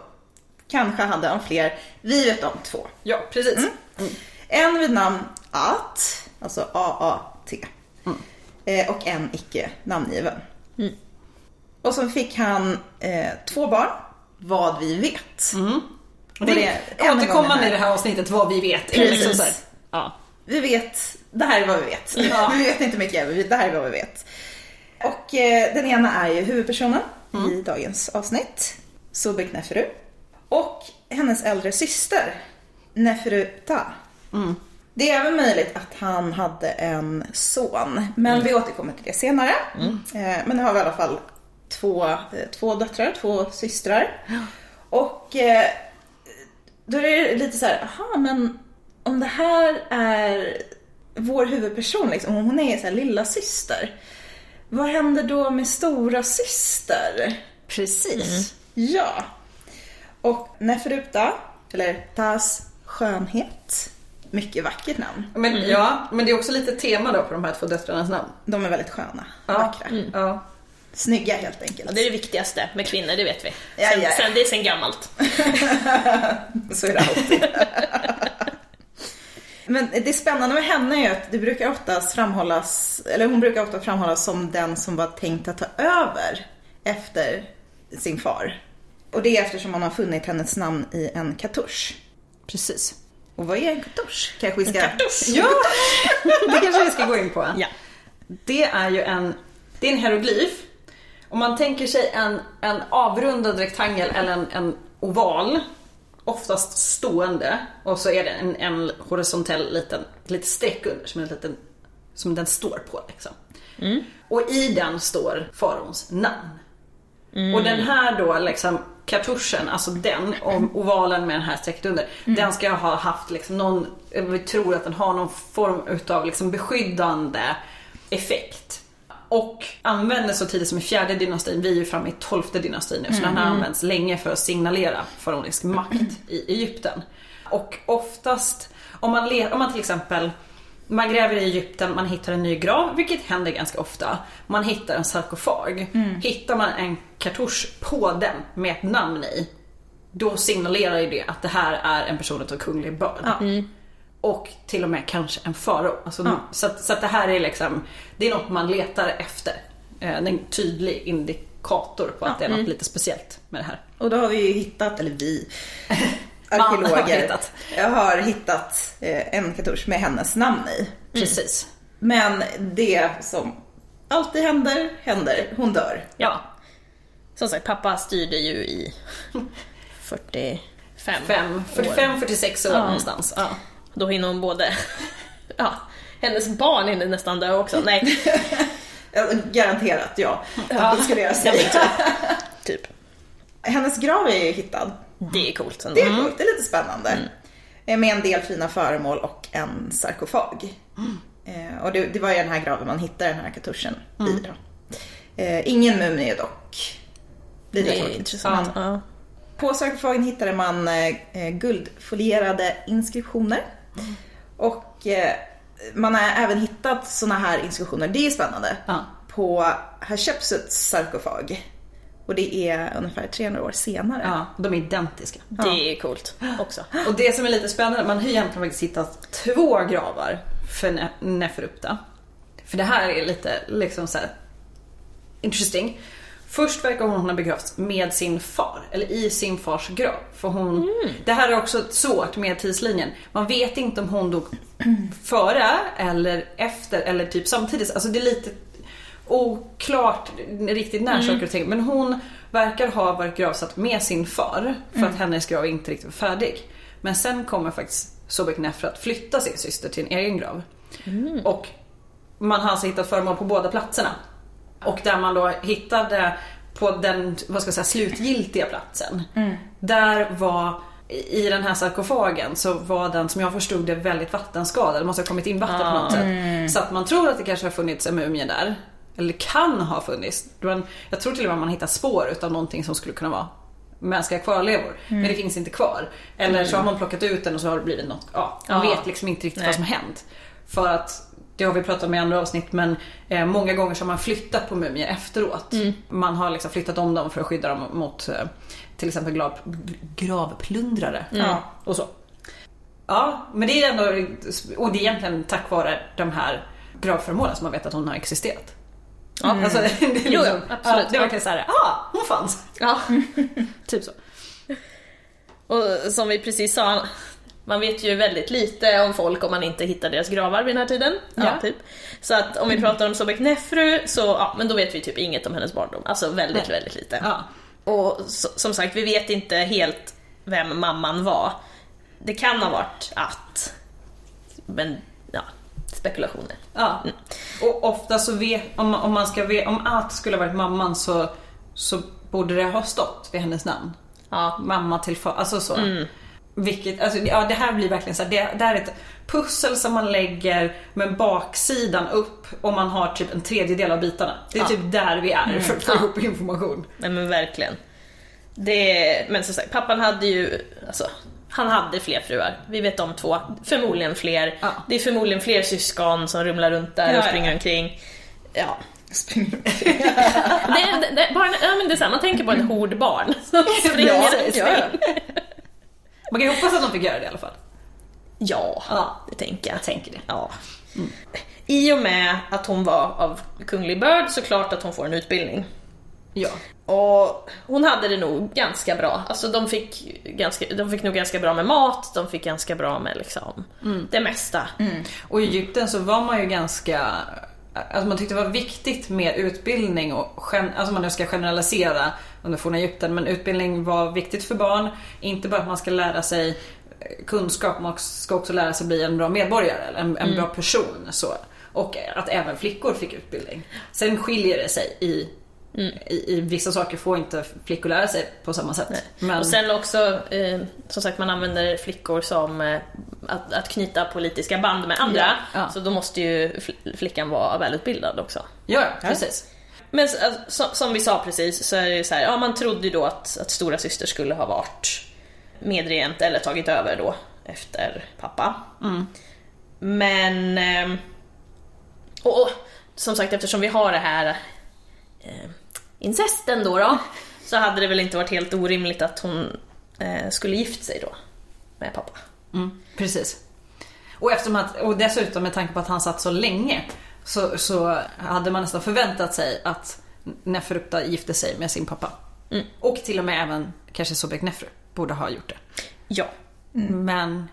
kanske hade han fler. Vi vet om två. Ja, precis. En vid namn At, alltså A-A-T. Eh, och en icke namngiven. Och så fick han eh, två barn, vad vi vet. Och det är återkommande i det här avsnittet vad vi vet. Precis. Här. Ja. Vi vet, det här är vad vi vet. Ja. Vi vet inte mycket, men det här är vad vi vet. Och eh, den ena är ju huvudpersonen i dagens avsnitt, Sobek Neferu. Och hennes äldre syster, Neferu Ta. Det är även möjligt att han hade en son, men vi återkommer till det senare. Eh, men nu har vi i alla fall två, eh, två döttrar, två systrar. Och eh, då är det lite så här, aha men om det här är vår huvudperson, liksom, om hon är så här lilla syster. Vad händer då med stora syster? Precis. Ja. Och Neferuta, eller Tas skönhet, mycket vackert namn. Men, ja, men det är också lite tema då på de här två döttrarnas namn. De är väldigt sköna, Ja. vackra. Ja. Snygga helt enkelt. Ja, det är det viktigaste med kvinnor, det vet vi. Ja, Sen, ja, ja. sen, det är sen gammalt. Så är det alltid. Men det spännande med henne är att det brukar oftast framhållas, eller hon brukar ofta framhållas som den som var tänkt att ta över efter sin far. Och det är eftersom man har funnit hennes namn i en kartusch. Precis. Och vad är en kartusch? Kanske vi ska... kartusch? Ja, det kanske vi ska gå in på. Ja. Det är ju en, det är en hieroglyf. Om man tänker sig en, en avrundad rektangel eller en, en oval, oftast stående, och så är det en, en horisontell liten, lite streck under som, en liten, som den står på. Liksom. Och i den står faraons namn. Och den här då liksom kartuschen, alltså den, och ovalen med den här strecket under, den ska ha haft liksom någon, vi tror att den har någon form utav liksom beskyddande effekt. Och användes så tidigt som i fjärde dynastin, vi är ju framme i tolfte dynastin nu, så den har använts länge för att signalera faraonisk makt i Egypten. Och oftast, om man, om man till exempel man gräver i Egypten, man hittar en ny grav, vilket händer ganska ofta. Man hittar en sarkofag. Hittar man en kartusch på den med ett namn i, då signalerar ju det att det här är en person av kunglig börd. Och till och med kanske en farao. Alltså, så, att, så att det här är liksom, det är något man letar efter. Eh, en tydlig indikator på att det är något lite speciellt med det här. Och då har vi ju hittat, eller vi, Man har arkeologer, hittat. jag har hittat eh, en kartusch med hennes namn i. Precis. Men det som alltid händer, händer. Hon dör. Ja. Som sagt, pappa styrde ju i 45 Fem, 45-46 år någonstans. Ja. Då hinner hon både... Ja, hennes barn hinner nästan dö också. Nej, Ja, Garanterat ja. Det skulle jag säga. typ. Hennes grav är ju hittad. Det är coolt. Det är coolt, det är lite spännande. Eh, Med en del fina föremål och en sarkofag. Eh, Och det, det var ju den här graven man hittade den här kartuschen i. Då. Eh, ingen mumie dock. Lite Det är tråkigt. intressant. Ja. På sarkofagen hittade man eh, guldfolierade inskriptioner. Och eh, man har även hittat såna här inskriptioner, det är spännande, Ja. på Hatshepsuts sarkofag. Och det är ungefär 300 år senare. Ja, de är identiska. Det är coolt också. Och det som är lite spännande, man har egentligen faktiskt hittat två gravar för Ne- Neferupta. För det här är lite liksom så här interesting. Först verkar hon ha begravts med sin far, eller i sin fars grav. För hon, Det här är också svårt med tidslinjen. Man vet inte om hon dog före eller efter eller typ samtidigt. Alltså det är lite oklart riktigt när saker och ting. Men hon verkar ha varit gravsatt med sin far för att hennes grav inte riktigt var färdig. Men sen kommer faktiskt Sobek Nefra att flytta sin syster till en egen grav. Och man har alltså hittat föremål på båda platserna. Och där man då hittade på den, vad ska jag säga, slutgiltiga platsen. Där var, i den här sarkofagen så var den som jag förstod det väldigt vattenskadad. Det måste ha kommit in vatten på något sätt. Så att man tror att det kanske har funnits en mumie där. Eller kan ha funnits. Jag tror till och med man hittar spår utav någonting som skulle kunna vara mänskliga kvarlevor. Men det finns inte kvar. Eller så har man plockat ut den och så har det blivit något, ja, man Ja. vet liksom inte riktigt Nej. vad som har hänt. För att det har vi pratat om i andra avsnitt men eh, många gånger så har man flyttat på mumier efteråt. Man har liksom flyttat om dem för att skydda dem mot eh, till exempel grav, gravplundrare. Ja. Och så. Ja, men det är ändå, och det är egentligen tack vare de här gravföremålen som man vet att hon har existerat. Ja. Alltså, det, är Jo, jo, liksom, absolut. Ja, det är verkligen såhär, ah, hon fanns. Ja. Typ så. Och som vi precis sa, man vet ju väldigt lite om folk om man inte hittar deras gravar vid den här tiden. Ja, Ja. typ. Så att om vi pratar om Sobek Nefru så, ja, men då vet vi typ inget om hennes barndom. Alltså väldigt, Nej. väldigt lite. Ja. Och så, som sagt, vi vet inte helt vem mamman var. Det kan ha varit att, men ja, spekulationer. Ja. Och ofta så vet, om, om man ska ve- om att skulle ha varit mamman så, så borde det ha stått vid hennes namn. Ja, Mamma till far, alltså så. Vilket, alltså, ja, det här blir verkligen så här, det, det här är ett pussel som man lägger med baksidan upp och man har typ en tredjedel av bitarna. Det är Ja. typ där vi är för att få ihop information. nej men verkligen. Det, men som sagt, pappan hade ju, alltså, han hade fler fruar. Vi vet om två, förmodligen fler. Ja. Det är förmodligen fler syskon som rumlar runt där Ja, och ja. springer omkring. Ja. Springer Det, det, det, barn, ja, men det är så här, man tänker på ett hord barn som springer Ja, omkring. ja, ja. Man kan ju hoppas att de fick göra det i alla fall. Ja, Ja. det tänker jag. Jag tänker det. Ja. I och med att hon var av kunglig börd så klart att hon får en utbildning. Ja. Och hon hade det nog ganska bra. Alltså de fick, ganska, de fick nog ganska bra med mat, de fick ganska bra med liksom det mesta. Och i Egypten så var man ju ganska Alltså man tyckte det var viktigt med utbildning och alltså man nu ska generalisera under forna Egypten men utbildning var viktigt för barn. Inte bara att man ska lära sig eh, kunskap, man ska också lära sig bli en bra medborgare eller en, en bra person. Så. Och att även flickor fick utbildning. Sen skiljer det sig i, i, i vissa saker får inte flickor lära sig på samma sätt. Men, Och sen också, eh, som sagt man använder flickor som eh, att, att knyta politiska band med andra. Ja, ja. Så då måste ju fl- flickan vara välutbildad också. ja, precis. Men alltså, som, som vi sa precis så är det så här, ja man trodde ju då att, att stora syster skulle ha varit medregent eller tagit över då efter pappa. Men... ehm, Och, och som sagt eftersom vi har det här eh, incesten då, då så hade det väl inte varit helt orimligt att hon eh, skulle gift sig då med pappa. Mm, precis. Och, eftersom att, och dessutom med tanke på att han satt så länge så, så hade man nästan förväntat sig att Neferupta gifte sig med sin pappa. Mm. Och till och med även kanske Sobek Nefru borde ha gjort det. Ja. Men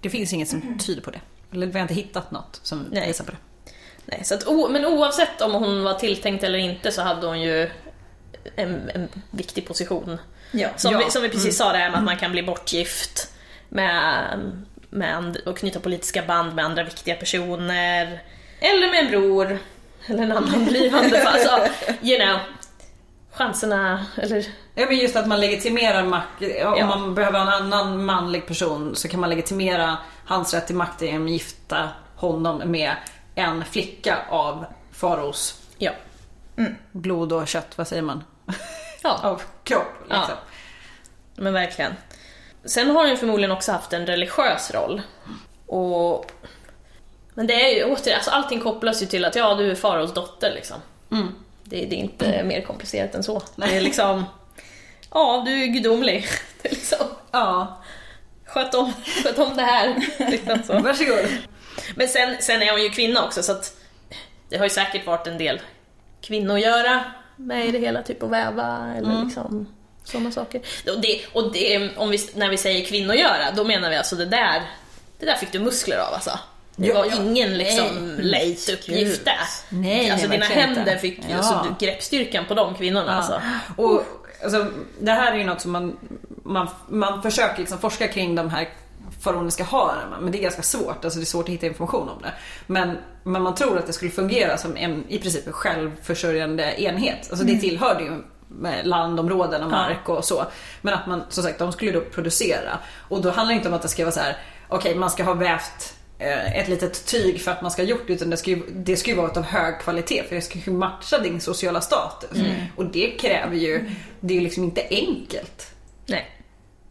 det finns inget som tyder på det. Eller vi har inte hittat något som Nej. visar på det. Nej, så att, o, men oavsett om hon var tilltänkt eller inte så hade hon ju en, en viktig position. Ja. Som, Ja. vi, som vi precis sa det här med att man kan bli bortgift med, med and, och knyta politiska band med andra viktiga personer. Eller med en bror. Eller en annan blivande. Alltså, you know. Chanserna, eller Ja, men just att man legitimerar makt. Om Ja. man behöver en annan manlig person så kan man legitimera hans rätt till makt genom att gifta honom med en flicka av faraos ja. blod och kött, vad säger man? Ja, Av kropp. Liksom. Ja. men verkligen. Sen har hon förmodligen också haft en religiös roll. Och... Men det är ju återigen, alltså allting kopplas ju till att ja, du är faraos dotter liksom. Mm. Det, det är inte mer komplicerat än så. Det är liksom, ja du är gudomlig. Det är liksom, Ja, sköt om, sköt om det här. Liksom så. varsågod. Men sen, sen är hon ju kvinna också så att det har ju säkert varit en del kvinnogöra med i det hela, typ att väva eller liksom sådana saker. Och, det, och det, om vi, när vi säger kvinnogöra, då menar vi alltså det där, det där fick du muskler av alltså. Det Ja, var ja. ingen liksom lätt uppgift där. Nej, alltså dina händer fick, Ja. alltså, du- greppstyrkan på de kvinnorna alltså. Och alltså, det här är ju något som man, man, man försöker liksom forska kring de här faraoniska harem, men det är ganska svårt. Alltså det är svårt att hitta information om det. Men, men man tror att det skulle fungera som en i princip en självförsörjande enhet. Alltså det tillhörde ju landområden och mark och så. Men att man, som sagt, de skulle då producera. Och då handlar det inte om att det ska vara så här, okej man ska ha vävt eh, ett litet tyg för att man ska ha gjort det utan det ska ju, det ska ju vara av hög kvalitet för det ska ju matcha din sociala status. Och det kräver ju, det är ju liksom inte enkelt. Nej.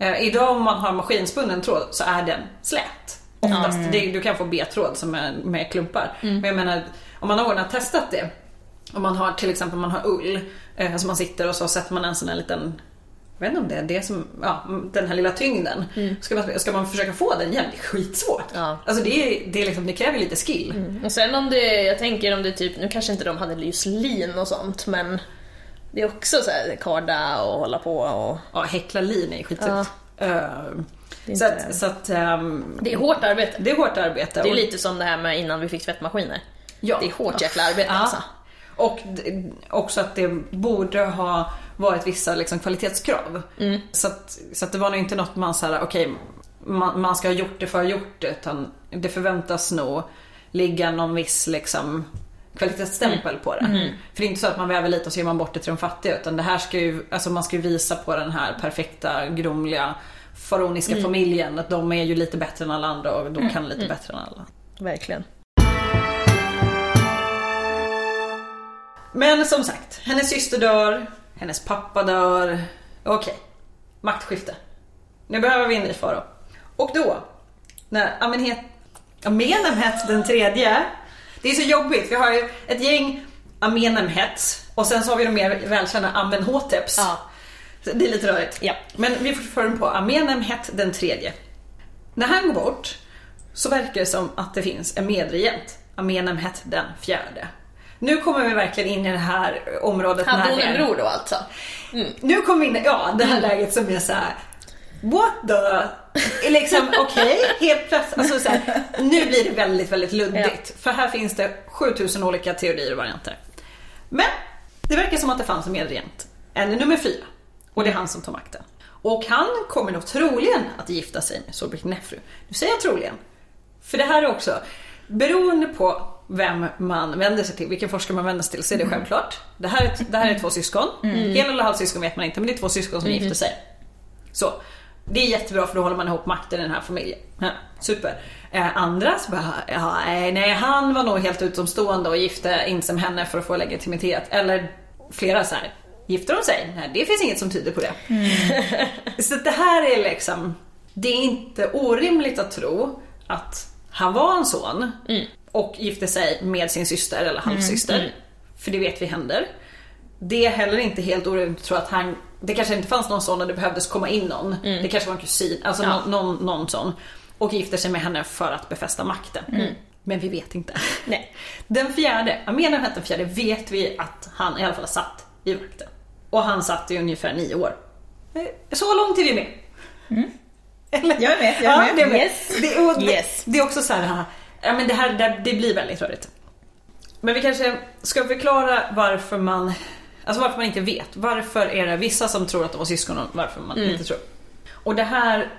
Eh, idag om man har maskinspunnen tråd så är den slät. Oftast. Det, du kan få B-tråd som är med klumpar. Men jag menar, om man har ordnat testat det. Om man har till exempel man har ull, eh, så man sitter och så sätter man en sån här liten jag vet inte om det är det som, ja, den här lilla tyngden. Ska, man, ska man försöka få den jämn? Det är skitsvårt. Ja. Alltså det, är, det, är liksom, det kräver lite skill. Och sen om det, jag tänker om det typ, nu kanske inte de hade just lin och sånt men det är också så här karda och hålla på och... Ja, häckla lin är skittufft. Eh, är så att, så att ehm, Det är hårt arbete. det är hårt arbete. Det är lite som det här med innan vi fick tvättmaskiner. Ja. Det är hårt jäkla arbete Ja. alltså. Och också att det borde ha varit vissa liksom, kvalitetskrav. Mm. Så, att, så att det var nog inte något man sa, okej, man, man ska ha gjort det för att ha gjort det. Utan det förväntas nog ligga någon viss liksom, kvalitetsstämpel på det. Mm. För det är inte så att man väver lite och så ger man bort det till de fattiga. Utan det här ska ju, alltså man ska ju visa på den här perfekta, grumliga faraoniska Mm. familjen. Att de är ju lite bättre än alla andra och de kan lite bättre än alla. Verkligen. Men som sagt, hennes syster dör, hennes pappa dör. Okej, maktskifte. Nu behöver vi en ny farao. Och då, när Amenhet, Amenemhet den tredje, det är så jobbigt, vi har ju ett gäng Amenemhets och sen så har vi de mer välkända Amenhoteps. Ja. Det är lite rörigt. Ja. Men vi får föra på Amenemhet den tredje. När han går bort så verkar det som att det finns en medregent, Amenemhet den fjärde. Nu kommer vi verkligen in i det här området hon det en bror då alltså? nu kommer vi in i ja, det här läget som är så här. What the... Liksom okej, helt plötsligt. Alltså så här, nu blir det väldigt, väldigt luddigt. För här finns det 7000 olika teorier och varianter. Men det verkar som att det fanns en medregent. En nummer fyra. Och det är han som tar makten. Och han kommer nog troligen att gifta sig med Solbrik-Nefru. Nu säger jag troligen. För det här är också, beroende på vem man vänder sig till, vilken forskare man vänder sig till, så är det självklart. Det här är, det här är två syskon. Hel eller halvsyskon vet man inte, men det är två syskon som gifter sig. Så. Det är jättebra för då håller man ihop makten i den här familjen. Ja, super. Eh, andra så bara, ja, nej, han var nog helt utomstående och gifte in sig med henne för att få legitimitet. Eller flera så här, gifter de sig? Nej, det finns inget som tyder på det. Så det här är liksom, det är inte orimligt att tro att han var en son och gifte sig med sin syster eller halvsyster. För det vet vi händer. Det är heller inte helt orimligt att tro att han, det kanske inte fanns någon sån och det behövdes komma in någon. Det kanske var en kusin, alltså Ja. någon, någon, någon sån. Och gifter sig med henne för att befästa makten. Men vi vet inte. Nej. Den fjärde, Amenemhet den fjärde vet vi att han i alla fall satt i makten. Och han satt i ungefär nio år. Eh, Så långt är vi med. Eller? Jag är med, jag är med. det är med. Yes. Det, och det, Yes. det är också så här, ja men det här det, det blir väldigt rörigt. Men vi kanske ska förklara varför man, alltså varför man inte vet. Varför är det vissa som tror att de var syskon och varför man inte tror. Och det här,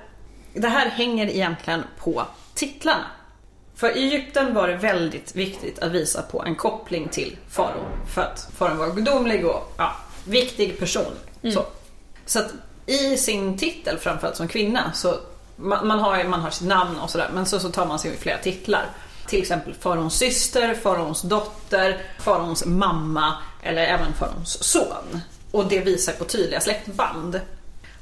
det här hänger egentligen på titlarna. För i Egypten var det väldigt viktigt att visa på en koppling till farao. För att faraon var gudomlig och ja, viktig person. Så. så att i sin titel, framförallt som kvinna, så man, man, har, man har sitt namn och sådär, men så, så tar man sig flera titlar. Till exempel faraons syster, faraons dotter, faraons mamma eller även faraons son. Och det visar på tydliga släktband.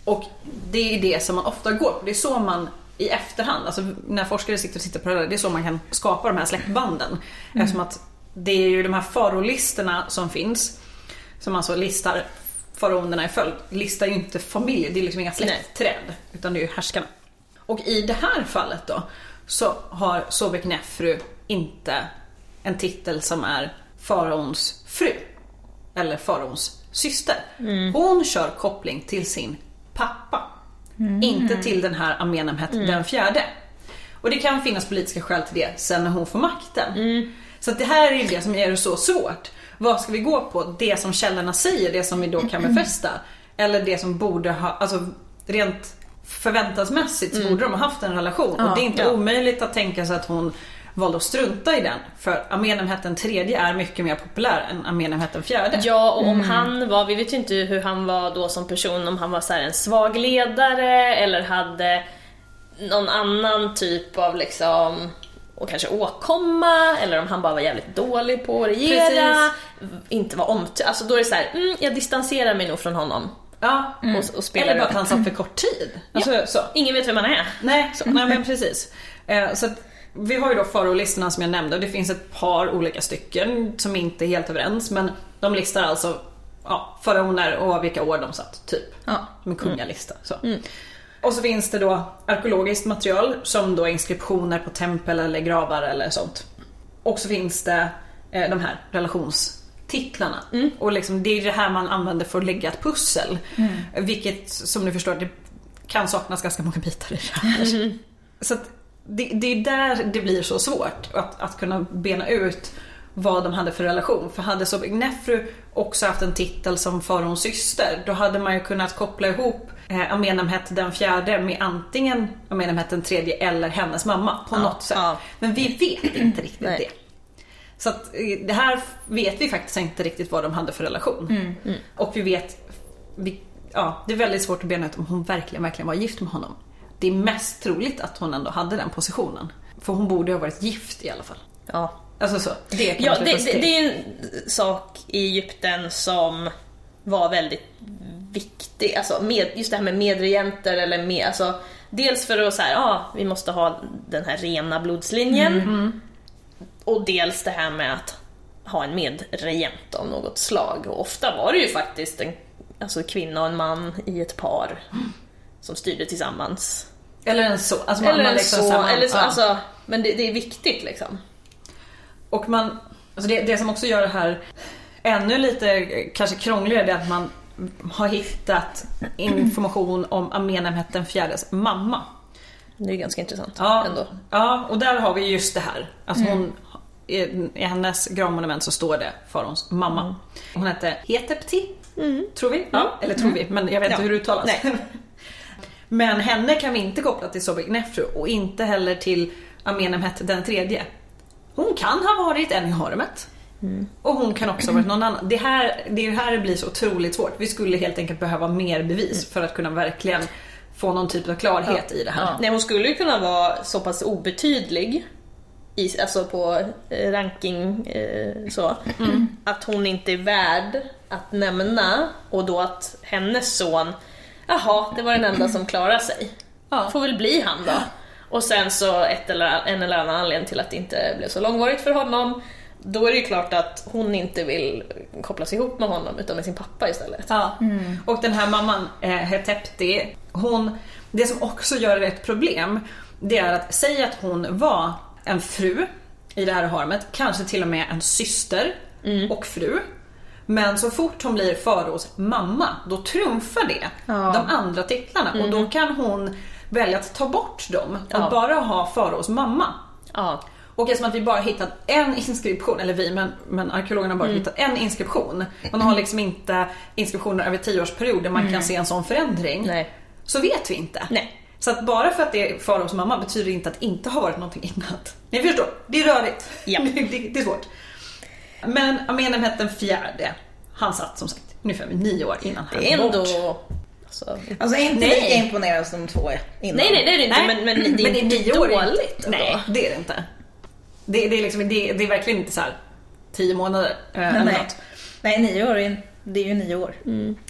Och det är det som man ofta går på. Det är så man i efterhand, alltså när forskare sitter och tittar på det där, det är så man kan skapa de här släktbanden. Eftersom att det är ju de här farolistorna som finns. som alltså listar faraonerna i följd, listar ju inte familj, det är liksom inga släktträd, utan det är ju härskarna. Och i det här fallet då, så har Sobek Nefru inte en titel som är faraons fru. Eller faraons syster. Hon kör koppling till sin pappa. Inte till den här Amenemhet den fjärde. Och det kan finnas politiska skäl till det sen när hon får makten. Så att det här är det som gör det så svårt. Vad ska vi gå på? Det som källorna säger, det som vi då kan befästa? Eller det som borde ha, alltså rent förväntansmässigt så borde de ha haft en relation. och det är inte ja. omöjligt att tänka sig att hon valde att strunta i den. För Amenemhet den tredje är mycket mer populär än Amenemhet den fjärde. Ja, och om han var, vi vet ju inte hur han var då som person, om han var så här en svag ledare eller hade någon annan typ av liksom och kanske åkomma eller om han bara var jävligt dålig på att regera, inte var omt... Alltså då är det så här, mm, jag distanserar mig nog från honom. Ja. Och, och spelar Eller bara att han satt för kort tid. Alltså, så. Ingen vet vem han är. Nej, nej men precis. Eh, så att, vi har ju då faraolistorna som jag nämnde och det finns ett par olika stycken som inte är helt överens men de listar alltså ja, faraoner och vilka år de satt, typ. Ja. Som en kungalista. Så. Och så finns det då arkeologiskt material som då inskriptioner på tempel eller gravar eller sånt. Och så finns det eh, de här relationstitlarna. Och liksom, det är det här man använder för att lägga ett pussel. Vilket som ni förstår, det kan saknas ganska många bitar i det här. Så att det, det är där det blir så svårt att, att kunna bena ut vad de hade för relation. För hade Sobek Nefru också haft en titel som faraons syster, då hade man ju kunnat koppla ihop eh, Amenemhet den fjärde med antingen Amenemhet den tredje eller hennes mamma på något sätt. ja. Men vi vet inte riktigt det. Så att eh, det här vet vi faktiskt inte riktigt vad de hade för relation. Och vi vet, vi, ja, det är väldigt svårt att bena ut om hon verkligen, verkligen var gift med honom. Det är mest troligt att hon ändå hade den positionen. För hon borde ha varit gift i alla fall. Ja. Alltså så, det Ja, det, det, det är en sak i Egypten som var väldigt viktig. Alltså med, just det här med medregenter eller med, alltså, dels för att säga, ja, vi måste ha den här rena blodslinjen. Mm, Och dels det här med att ha en medregent av något slag. Och ofta var det ju faktiskt en alltså, kvinna och en man i ett par som styrde tillsammans. Eller en så. Alltså man, eller man en liksom så, samman- eller så ja. alltså, men det, det är viktigt liksom. Och man, alltså det, det som också gör det här ännu lite eh, kanske krångligare det är att man har hittat information om Amenemhet den fjärdes mamma. Det är ganska intressant Ja, ändå. ja, och där har vi just det här. Alltså hon, i, I hennes gravmonument så står det faraons mamma. Hon hette Hetepti, tror vi. Ja, eller tror vi, men jag vet inte Ja. hur det uttalas. Nej. men henne kan vi inte koppla till Sobek Nefru och inte heller till Amenemhet den tredje. Hon kan ha varit en i harmet. Och hon kan också ha varit någon annan. Det, här, det är ju här det blir så otroligt svårt. Vi skulle helt enkelt behöva mer bevis för att kunna verkligen få någon typ av klarhet i det här. Nej, hon skulle ju kunna vara så pass obetydlig i, alltså på eh, ranking eh, så, att hon inte är värd att nämna och då att hennes son, jaha, det var den enda som klarade sig. Ja. Får väl bli han då. Och sen så ett eller, en eller annan anledning till att det inte blev så långvarigt för honom, då är det ju klart att hon inte vill kopplas ihop med honom utan med sin pappa istället. Ja. Och den här mamman, eh, Hetepti, hon, det som också gör det ett problem, det är att säga att hon var en fru i det här harmet, kanske till och med en syster och fru. Men så fort hon blir faraos mamma, då trumfar det de andra titlarna och då kan hon välja att ta bort dem och Ja. bara ha faraos mamma. Ja. Och eftersom att vi bara hittat en inskription, eller vi, men, men arkeologerna har bara hittat en inskription. Man har liksom inte inskriptioner över tioårsperiod där man kan se en sån förändring. Nej. Så vet vi inte. Nej. Så att bara för att det är faraos mamma betyder inte att det inte har varit någonting annat. Ni förstår, det är rörigt. Ja. Det, det, det är svårt. Men Amenemhet den fjärde, han satt som sagt ungefär nio år innan han Det är kom bort. ändå... Alltså, Alltså inte Nej. lika imponerande som två innan. Nej, nej, det är det inte, Nej, men, men det är inte nio år är dåligt inte- ändå. Nej, det är det inte. Det, det, är, liksom, det, det är verkligen inte så här tio månader eh, Nej, eller nej. något. nej nio år, är, det är ju nio år.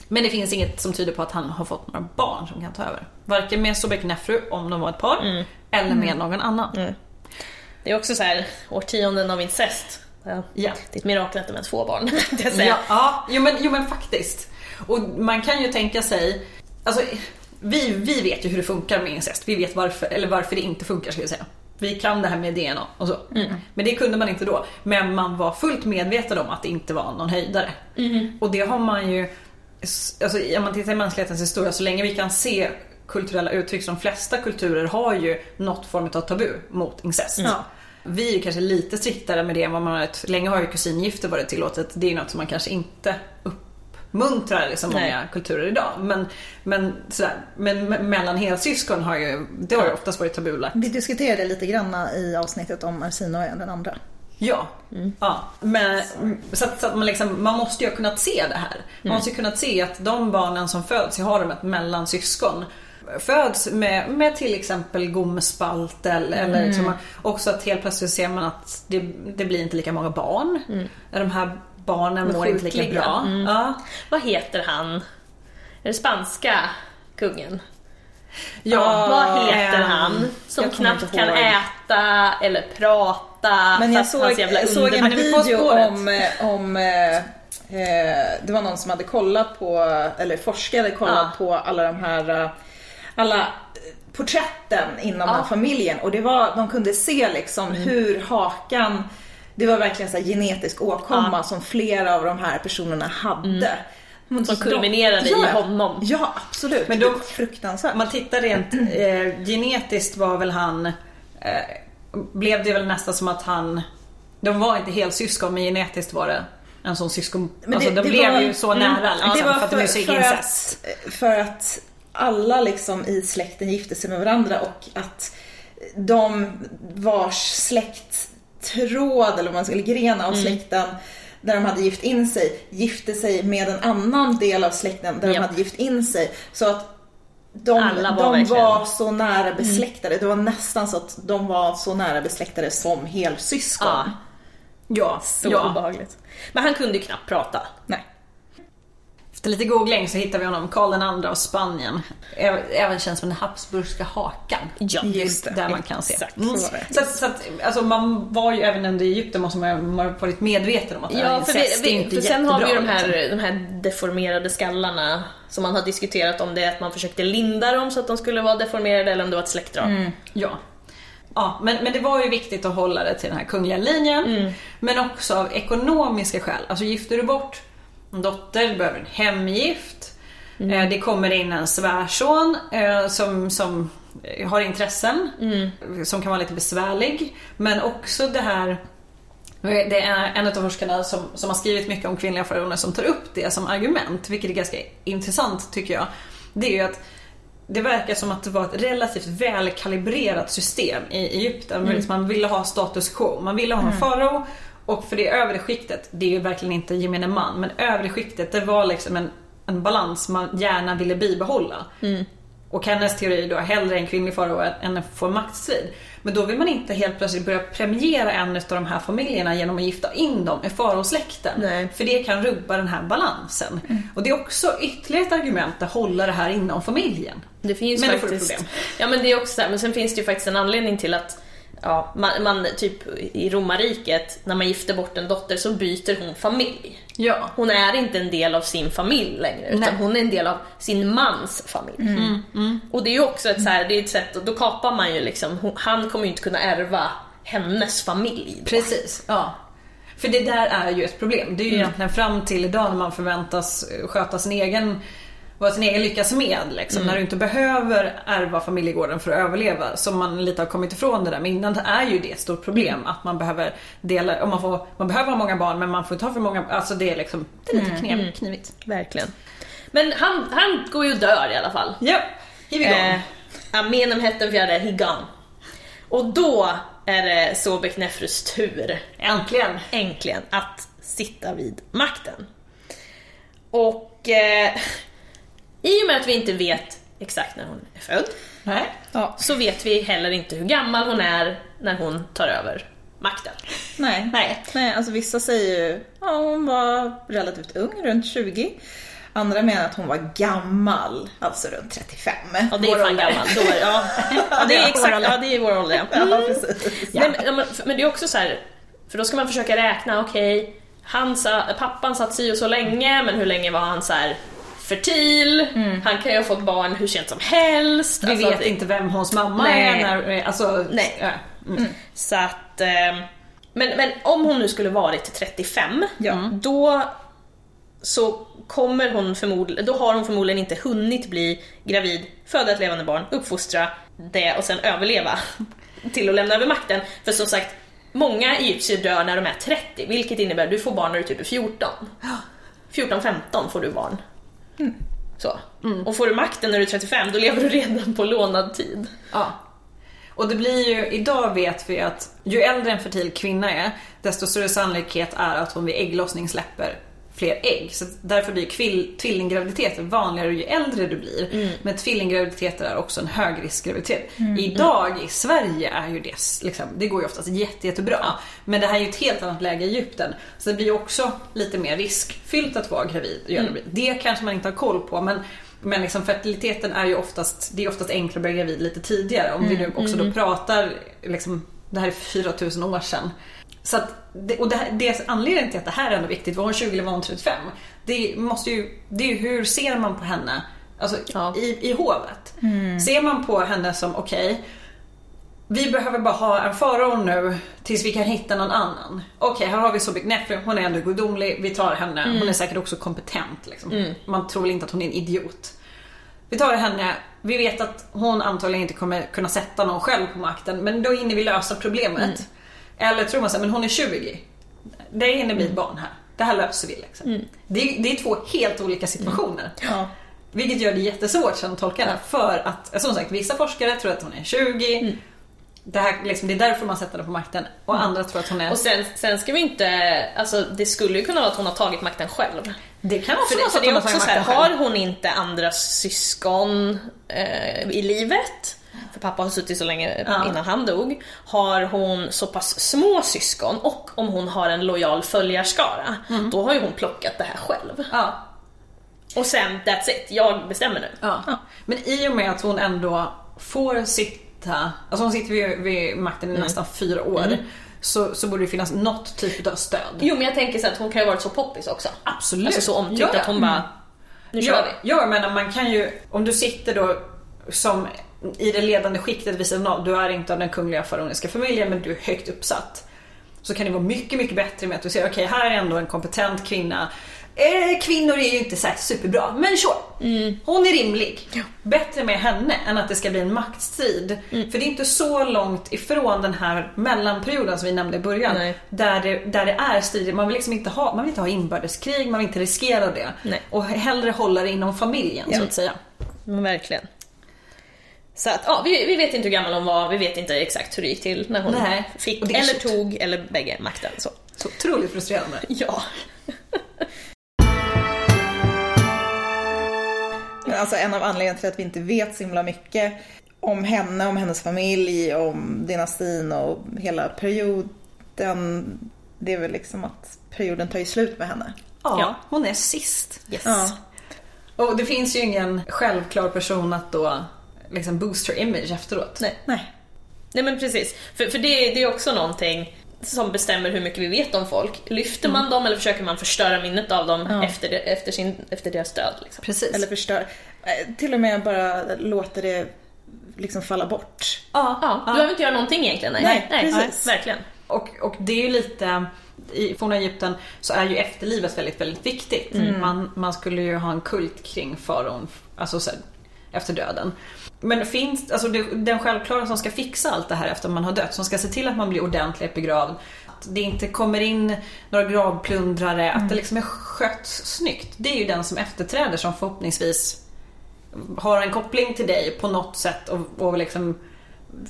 Men det finns inget som tyder på att han har fått några barn som kan ta över. Varken med Sobek Nefru, om de var ett par, eller med någon annan. Det är också så här årtionden av incest. Ja. Ja. Det är ett mirakel att de ens får barn, jag säga. Ja, ja jo, men, jo men faktiskt. Och man kan ju tänka sig, alltså vi, vi vet ju hur det funkar med incest. Vi vet varför, eller varför det inte funkar ska jag säga. Vi kan det här med DNA och så. Men det kunde man inte då. Men man var fullt medveten om att det inte var någon höjdare. Och det har man ju, alltså om man tittar i mänsklighetens historia, så länge vi kan se kulturella uttryck, så de flesta kulturer har ju något form av tabu mot incest. Ja. Vi är kanske lite striktare med det än vad man har varit. Länge har ju kusingifte varit tillåtet. Det är något som man kanske inte uppmuntrar i så många Nej. kulturer idag. Men, men, sådär, men me- mellan helsyskon har ju, det har ju oftast varit tabulagt. Vi diskuterade lite grann i avsnittet om Arsino och den andra. Ja. ja. Men, så att, så att man, liksom, man måste ju ha kunnat se det här. Man måste ju kunnat se att de barnen som föds i harumet mellan syskon föds med, med till exempel gomspalt eller, eller liksom, också att helt plötsligt ser man att det, det blir inte lika många barn. De här barnen mår inte lika bra. Mm. Ja. Vad heter han? Är det spanska kungen? Ja, Vad heter ehm, han? Som knappt kan äta eller prata Men jag såg, jag såg en video om, eh, om eh, eh, det var någon som hade kollat på, eller forskare kollat Ja. på alla de här, eh, alla eh, porträtten inom den här familjen och det var, de kunde se liksom Mm. hur hakan, det var verkligen så genetisk åkomma Ja. som flera av de här personerna hade. Mm. Som de- kulminerade i ja, honom. Ja, absolut. Men då- fruktansvärt. Om man tittar rent eh, genetiskt var väl han, eh, blev det väl nästan som att han, de var inte helsyskon men genetiskt var det en sån syskon, Men alltså det- de det blev var- ju så mm, nära liksom, det var för att de är så för, att, för att alla liksom i släkten gifte sig med varandra och att de vars släkttråd, eller man ska, eller gren av Mm. släkten där de hade gift in sig, gifte sig med en annan del av släkten där Japp. de hade gift in sig. Så att de, Alla var de verkligen- var så nära besläktade. Det var nästan så att de var så nära besläktade som helsyskon. Ja, Ja, så ja. obehagligt. Men han kunde ju knappt prata. Nej. Efter lite googling så hittar vi honom, Karl II av Spanien. Även känd som den Habsburgska hakan. Ja, Just det. Där man kan se. Exakt, Mm. så det. Så, att, så att, alltså man var ju även under Egypten måste man ha varit medveten om att det Ja, för, incest vi, vi, inte för sen har vi ju de här, liksom. de här deformerade skallarna som man har diskuterat om det är att man försökte linda dem så att de skulle vara deformerade eller om det var ett släktdrag. Ja. Ja, men, men det var ju viktigt att hålla det till den här kungliga linjen. Men också av ekonomiska skäl. Alltså gifter du bort dotter, du behöver en hemgift. Eh, Det kommer in en svärson eh, som, som eh, har intressen. Som kan vara lite besvärlig. Men också det här det är en av forskarna som, som har skrivit mycket om kvinnliga faraoner som tar upp det som argument, vilket är ganska intressant tycker jag. Det är ju att det verkar som att det var ett relativt välkalibrerat system i Egypten. Mm. Man ville ha status quo. Man ville ha en farao och för det övre skiktet, det är ju verkligen inte gemene man, men övre skiktet det var liksom en, en balans man gärna ville bibehålla. Och hennes teori då, hellre en kvinnlig farao än att få maktstrid. Men då vill man inte helt plötsligt börja premiera en av de här familjerna genom att gifta in dem i faraosläkten. För det kan rubba den här balansen. Och det är också ytterligare ett argument att hålla det här inom familjen. Det finns Men då får du faktiskt... problem. Ja men det är också men sen finns det ju faktiskt en anledning till att Ja, man, man, typ i romarriket, när man gifter bort en dotter så byter hon familj. Ja. Hon är inte en del av sin familj längre, utan Nej. hon är en del av sin mans familj. Och det är ju också ett, så här, det är ett sätt, då kapar man ju liksom, hon, han kommer ju inte kunna ärva hennes familj. då. Precis, ja. För det där är ju ett problem. Det är ju egentligen fram till idag när man förväntas sköta sin egen vara sin egen lyckas med. Liksom. När du inte behöver ärva familjegården för att överleva. Som man lite har kommit ifrån det där. Men innan är ju det ett stort problem. Att man behöver dela, om man, får, man behöver ha många barn men man får inte ha för många. Alltså det är liksom, det är lite knev, knivigt. Verkligen. Men han, han går ju och dör i alla fall. Ja, go. Eh, Amenemhet den fjärde, Higan. Och då är det Sobek Nefrus tur, Äntligen. äntligen, att sitta vid makten. Och eh, i och med att vi inte vet exakt när hon är född, Nej. Ja. så vet vi heller inte hur gammal hon är när hon tar över makten. Nej. Nej. Nej, alltså vissa säger ju ja, hon var relativt ung, runt 20. Andra menar att hon var gammal, alltså runt 35. Ja, det är fan gammal. Då är, ja. ja, det är exakt, ja det är vår ålder. ja. Ja, precis. Nej, men, ja, men- men det är också så här. För då ska man försöka räkna, okej, han sa, pappan satt si och så länge, men hur länge var han så här fertil? Han kan ju ha fått barn hur sent som helst. Vi Alltså, vet inte vem hans mamma Nej. är. När, alltså, Nej. ja. Mm. Så att... Eh, men, men om hon nu skulle varit 35, Ja. då så kommer hon förmodligen, då har hon förmodligen inte hunnit bli gravid, föda ett levande barn, uppfostra det och sen överleva till att lämna över makten. För som sagt, många egyptier dör när de är 30, vilket innebär att du får barn när du typ är 14. 14-15 får du barn. Så. Och får du makten när du är 35, då lever du redan på lånad tid. Ja. Och det blir ju, idag vet vi att ju äldre en fertil kvinna är, desto större sannolikhet är att hon vid ägglossning släpper fler ägg. Så därför blir kvill, tvillinggraviditeter vanligare ju äldre du blir. Men tvillinggraviditeter är också en högriskgraviditet. Idag i Sverige är ju det, liksom, det går ju oftast jätte, jättebra. Men det här är ju ett helt annat läge i Egypten. Så det blir ju också lite mer riskfyllt att vara gravid. gravid. Det kanske man inte har koll på men men liksom fertiliteten är ju oftast, det är oftast enklare att bli gravid lite tidigare. Om vi nu också då pratar, liksom, det här är 4000 år sedan. Så att, och det, det anledningen till att det här är ändå viktigt, var hon 20 eller var hon 35? Det, måste ju, det är ju hur ser man på henne alltså, Ja. i, i hovet? Ser man på henne som, okej, vi behöver bara ha en farao nu tills vi kan hitta någon annan. Okej, här har vi Sobek Nefri, hon är ändå gudomlig, vi tar henne. Hon är säkert också kompetent. Liksom. Man tror väl inte att hon är en idiot. Vi tar henne, vi vet att hon antagligen inte kommer kunna sätta någon själv på makten, men då hinner vi lösa problemet. Eller tror man så här, men hon är 20. Det hinner bli ett barn här. Det här löser vi. Liksom. Det, är, det är två helt olika situationer. Ja. Vilket gör det jättesvårt sen att tolka det. För att, som sagt, vissa forskare tror att hon är 20. Det, här, liksom, det är därför man sätter henne på makten. Och andra tror att hon är... Och sen, sen ska vi inte, alltså det skulle ju kunna vara att hon har tagit makten själv. det kan också För vara det, så att det hon har också tagit makten har själv. hon inte andra syskon eh, i livet, för pappa har suttit så länge Ja. innan han dog, har hon så pass små syskon och om hon har en lojal följarskara, Mm. då har ju hon plockat det här själv. Ja. Och sen, that's it, jag bestämmer nu. Ja. Men i och med att hon ändå får sitta, alltså hon sitter vid, vid makten Mm. i nästan fyra år. Så, så borde det finnas något typ av stöd. Jo men jag tänker så att hon kan ju ha varit så poppis också. Absolut. Alltså så omtyckt Ja, att hon bara, nu kör vi. ja, men man kan ju, om du sitter då som i det ledande skiktet vid sidan av, du är inte av den kungliga faraoniska familjen men du är högt uppsatt. Så kan det vara mycket, mycket bättre med att du ser, okej här är ändå en kompetent kvinna. Eh, kvinnor är ju inte så superbra, men sure. Hon är rimlig. Bättre med henne än att det ska bli en maktstrid. För det är inte så långt ifrån den här mellanperioden som vi nämnde i början. Nej. Där det, där det är strider. Man vill liksom inte ha, man vill inte ha inbördeskrig, man vill inte riskera det. Nej. Och hellre hålla det inom familjen så att säga. Men verkligen. Så att, ja, vi, vi vet inte hur gammal hon var, vi vet inte exakt hur det gick till när hon Nej, fick, eller så- tog, eller bägge makten. Så. Så otroligt frustrerande. Ja. Men alltså en av anledningarna till att vi inte vet så himla mycket om henne, om hennes familj, om dynastin och hela perioden. Det är väl liksom att perioden tar ju slut med henne. Ja, Ja. hon är sist. Yes. Ja. Och det finns ju ingen självklar person att då liksom boost her image efteråt. Nej. Nej. Nej men precis, för, för det, det är också någonting som bestämmer hur mycket vi vet om folk. Lyfter man dem eller försöker man förstöra minnet av dem Ja. efter, efter, sin, efter deras död? Liksom? Precis. Eller förstör. eh, Till och med bara låter det liksom falla bort. ja, Ja, du behöver inte göra någonting egentligen. Nej, Nej, precis. verkligen. Och, och det är ju lite, i forna Egypten så är ju efterlivet väldigt, väldigt viktigt. Man, man skulle ju ha en kult kring faraon, alltså så här, efter döden. Men finns, alltså det, den självklara som ska fixa allt det här efter man har dött, som ska se till att man blir ordentligt begravd, att det inte kommer in några gravplundrare, att det liksom är skött snyggt. Det är ju den som efterträder som förhoppningsvis har en koppling till dig på något sätt och, och liksom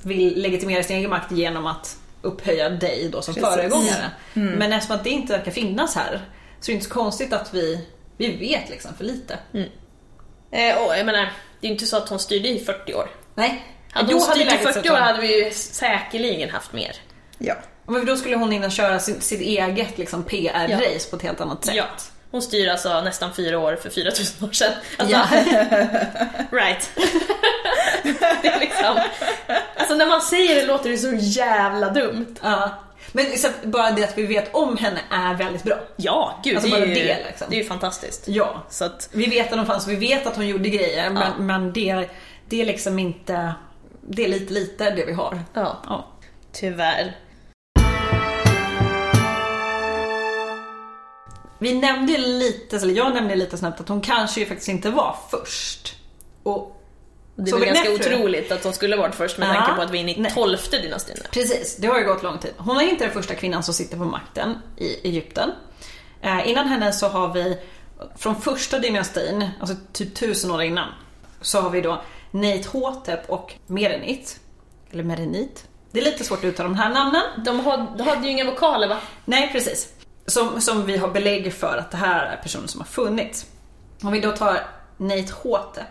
vill legitimera sin egen makt genom att upphöja dig då som Precis. föregångare. Men eftersom att det inte verkar finnas här så är det inte så konstigt att vi, vi vet liksom för lite. Eh, och jag menar, det är ju inte så att hon styrde i 40 år. Nej. Hade Då hon styrt i läget 40 sett år hade vi ju säkerligen haft mer. Ja. Men då skulle hon hinna köra sin, sitt eget liksom, PR-race på ett helt annat sätt. Ja. Hon styr alltså nästan fyra år för 4000 år sedan. Alltså, Ja. right. det är liksom, alltså när man säger det låter det så jävla dumt. Ja. Men så bara det att vi vet om henne är väldigt bra. Ja, gud, Alltså det, är bara ju, det, liksom. det är ju fantastiskt. Ja. Så att, Vi vet att hon fanns, vi vet att hon gjorde grejer, Ja. men, men det, det är liksom inte... Det är lite lite det vi har. ja, Ja. tyvärr. Vi nämnde lite, eller jag nämnde lite snabbt att hon kanske ju faktiskt inte var först. Och Det är väl ganska Knäffrö. otroligt att hon skulle varit först med Ja. tanke på att vi är inne i tolfte dynastin nu. Precis, det har ju gått lång tid. Hon är inte den första kvinnan som sitter på makten i Egypten. Eh, innan henne så har vi från första dynastin, alltså typ tusen år innan, så har vi då Neit Hotep och Merenit. Eller Merenit. Det är lite svårt att uttala de här namnen. De hade, de hade ju inga vokaler va? Nej, precis. Som, som vi har belägg för att det här är personer som har funnits. Om vi då tar Neit Hotep.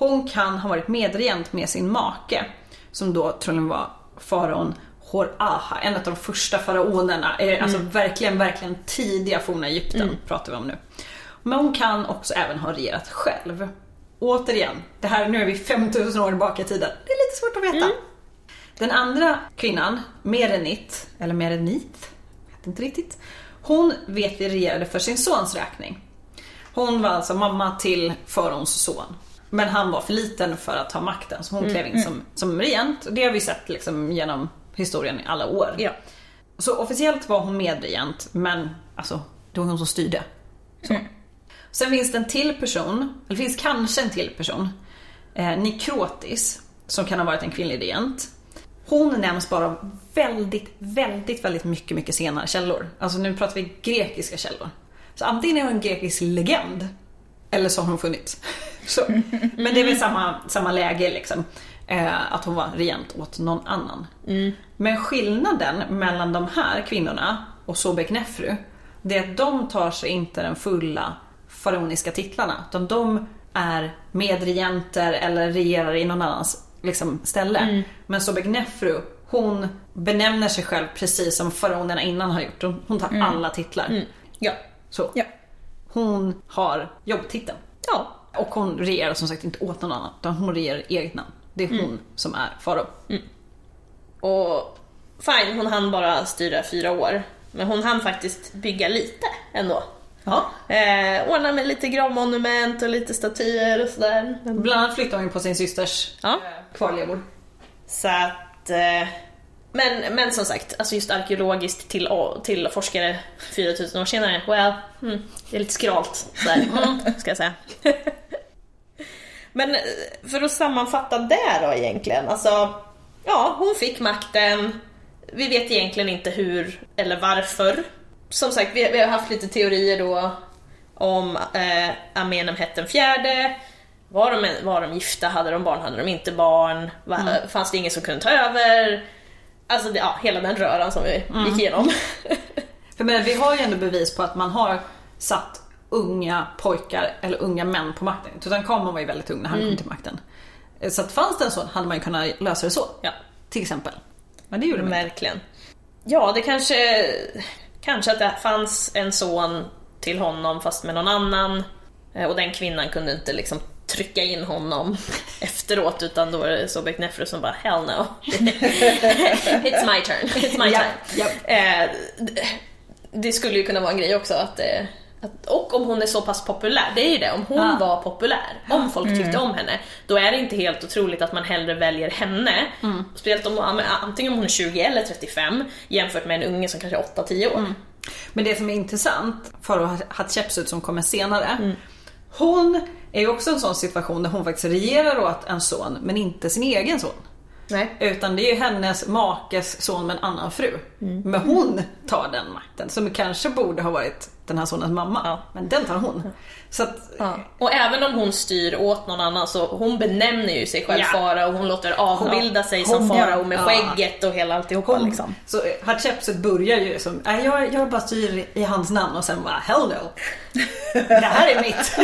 Hon kan ha varit medregent med sin make, som då troligen var faraon Hor-Aha, en av de första faraonerna. eh, Alltså verkligen, verkligen tidiga forna Egypten pratar vi om nu. Men hon kan också även ha regerat själv. Återigen, det här, nu är vi 5000 år tillbaka i tiden. Det är lite svårt att veta. Den andra kvinnan, Merenit, eller Merenit, vet inte riktigt. Hon vet vi regerade för sin sons räkning. Hon var alltså mamma till faraons son. Men han var för liten för att ta makten så hon klev in som, som regent. Det har vi sett liksom genom historien i alla år. Ja. Så officiellt var hon medregent men alltså, det var hon som styrde. Så. Sen finns det en till person, eller finns kanske en till person, eh, Nikrotis, som kan ha varit en kvinnlig regent. Hon nämns bara väldigt, väldigt, väldigt mycket, mycket senare källor. Alltså nu pratar vi grekiska källor. Så antingen är hon en grekisk legend, eller så har hon funnits. Så. Men det är väl samma, samma läge liksom. Eh, att hon var regent åt någon annan. Men skillnaden mellan de här kvinnorna och Sobek Nefru, det är att de tar sig inte den fulla faraoniska titlarna. Utan de är medregenter eller regerar i någon annans liksom, ställe. Men Sobek Nefru, hon benämner sig själv precis som faraonerna innan har gjort. Hon- tar alla titlar. Ja. Så. Ja. Hon har jobbtiteln. Ja. Och hon regerar som sagt inte åt någon annan, utan hon regerar eget namn. Det är hon som är farao. Och fine, hon hann bara styra fyra år. Men hon hann faktiskt bygga lite ändå. Ja. Eh, ordna med lite gravmonument och lite statyer och sådär. Bland annat flyttade hon på sin systers Ja. eh, kvarlevor. Så att... Eh, men, men som sagt, alltså just arkeologiskt till, till forskare 4000 år senare, well, mm, det är lite skralt sådär, mm, ska jag säga. men eh, för att sammanfatta det då egentligen, alltså ja, hon fick makten, vi vet egentligen inte hur eller varför. Som sagt, vi, vi har haft lite teorier då om eh, Amenemhet den fjärde, var de, var de gifta, hade de barn, hade de inte barn, Va, fanns det ingen som kunde ta över? Alltså ja, hela den röran som vi gick igenom. För men, vi har ju ändå bevis på att man har satt unga pojkar eller unga män på makten. Tutankhamon var ju väldigt ung när han kom till makten. Så att fanns det en sån hade man ju kunnat lösa det så. ja, Till exempel. Men det gjorde man inte. verkligen. Ja, det kanske, kanske att det fanns en son till honom fast med någon annan Eh, och den kvinnan kunde inte liksom trycka in honom efteråt utan då var det Sobek Nefru som bara hell no. It's my turn, it's my Ja, time. ja. Eh, det- skulle ju kunna vara en grej också att, eh, att och om hon är så pass populär, det är ju det, om hon Ja. var populär, om folk tyckte om henne, då är det inte helt otroligt att man hellre väljer henne, speciellt om antingen om hon är 20 eller 35, jämfört med en unge som kanske är 8-10 år. Men det som är intressant, farao Hatshepsut som kommer senare. Hon är ju också en sån situation där hon faktiskt regerar åt en son men inte sin egen son. Nej. Utan det är ju hennes makes son med en annan fru. Men hon tar den makten som kanske borde ha varit den här sonens mamma. Ja. Men den tar hon. Så att, Och även om hon styr åt någon annan så hon benämner ju sig själv Ja. farao och hon låter avbilda sig som Hon- farao med ja. skägget och hela alltihopa hon, liksom. Så eh, Hatshepsut börjar ju som, nej jag, jag bara styr i hans namn och sen bara hell no. Det här är mitt.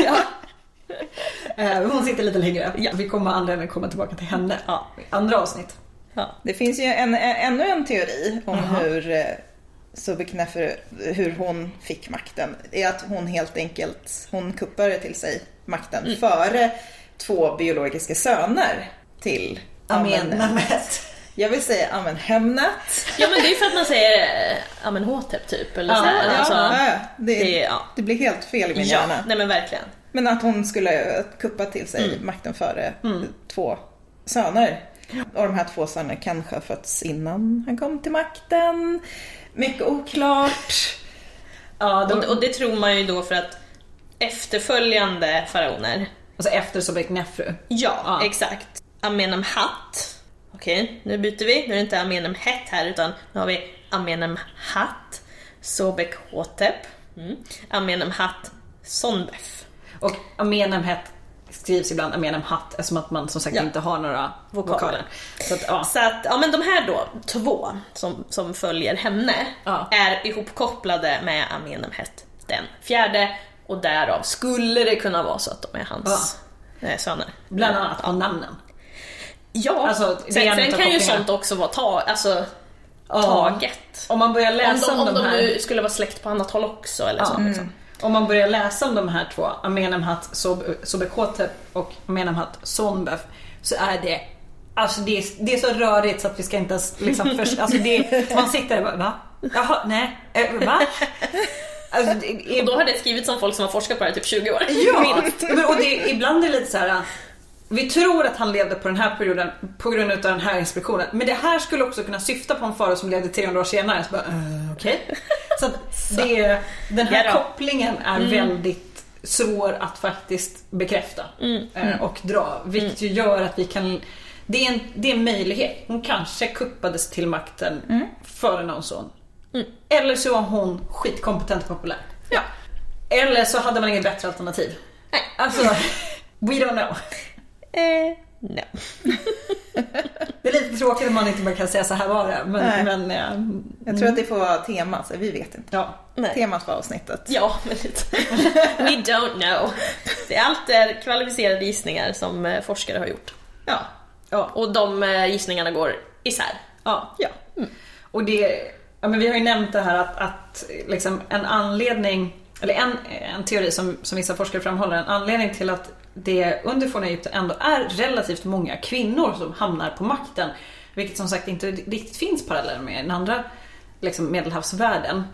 Eh, Hon sitter lite längre. Ja. Vi kommer anledning att komma tillbaka till henne Ja. i andra avsnitt. Ja. Det finns ju en, en, ännu en teori om hur eh, Sobeknefer, hur hon fick makten. Det är att hon helt enkelt, hon kuppade till sig makten före två biologiska söner till Amen Amenemhet. Namet. Jag vill säga Amen Hemnet. Ja men det är ju för att man säger eh, ja men Hotep typ eller så ja, alltså, ja, ja. Det, det- ja. det blir helt fel i min ja, hjärna. nej men verkligen. Men att hon skulle kuppa till sig Mm. makten före två söner. Och de här två sönerna kanske har fötts innan han kom till makten. Mycket oklart. Ja, Och, de, och det tror man ju då för att efterföljande faraoner alltså efter Sobek Nefru. Ja, Ja. exakt. Amenemhat. Okej, nu byter vi. Nu är det inte Amenemhet här utan nu har vi Amenemhat Sobek Hotep. Mm. Amenemhat Sonbef. Och Amenemhet skrivs ibland Amenemhat eftersom att man som sagt Ja. inte har några Vokaler. vokaler. Så att, ja. Så att, ja men de här då, två som, som följer henne, Ja. är ihopkopplade med Amenemhet den fjärde och därav skulle det kunna vara så att de är hans eh, söner. Bland annat av namnen. Ja, Alltså, sen, en sen kan ju sånt också vara ta, alltså, Ja. taget. Om man börjar Om läsa de, om, om de här... nu skulle vara släkt på annat håll också eller så. Liksom. Om man börjar läsa om de här två, Amenemhat Sob- Sobekotep och Amenemhat Sonbef, så är det Alltså det är, det är så rörigt så att vi ska inte ens liksom först, alltså det, man sitter där och bara, va? Jaha, nej, eh, va? Alltså, det Och då har det skrivits om folk som har forskat på det här i typ 20 år. Ja, och det, ibland är det lite så här. Vi tror att han levde på den här perioden på grund av den här inspektionen. Men det här skulle också kunna syfta på en farao som levde 300 år senare. Så bara, uh, okej. Så det, den här Ja kopplingen är väldigt svår att faktiskt bekräfta eh, och dra. Vilket ju gör att vi kan det är, en, det är en möjlighet. Hon kanske kuppades till makten före någon son. Eller så var hon skitkompetent och populär. Ja. Eller så hade man inget bättre alternativ. Nej. Alltså, we don't know. Eh, no. Det är lite tråkigt om man inte bara kan säga så här var det. Men, men eh, Jag tror att det får vara tema, så vi vet inte. ja. Nej. Temat för avsnittet. Ja, men lite. We don't know. Det är allt är kvalificerade gissningar som eh, forskare har gjort. Ja. Ja. Och de eh, gissningarna går isär. ja. Ja. Och det, ja, men vi har ju nämnt det här att, att liksom en anledning, eller en, en teori som, som vissa forskare framhåller, en anledning till att det under forna Egypten ändå är relativt många kvinnor som hamnar på makten, vilket som sagt inte riktigt finns paralleller med den andra liksom medelhavsvärlden.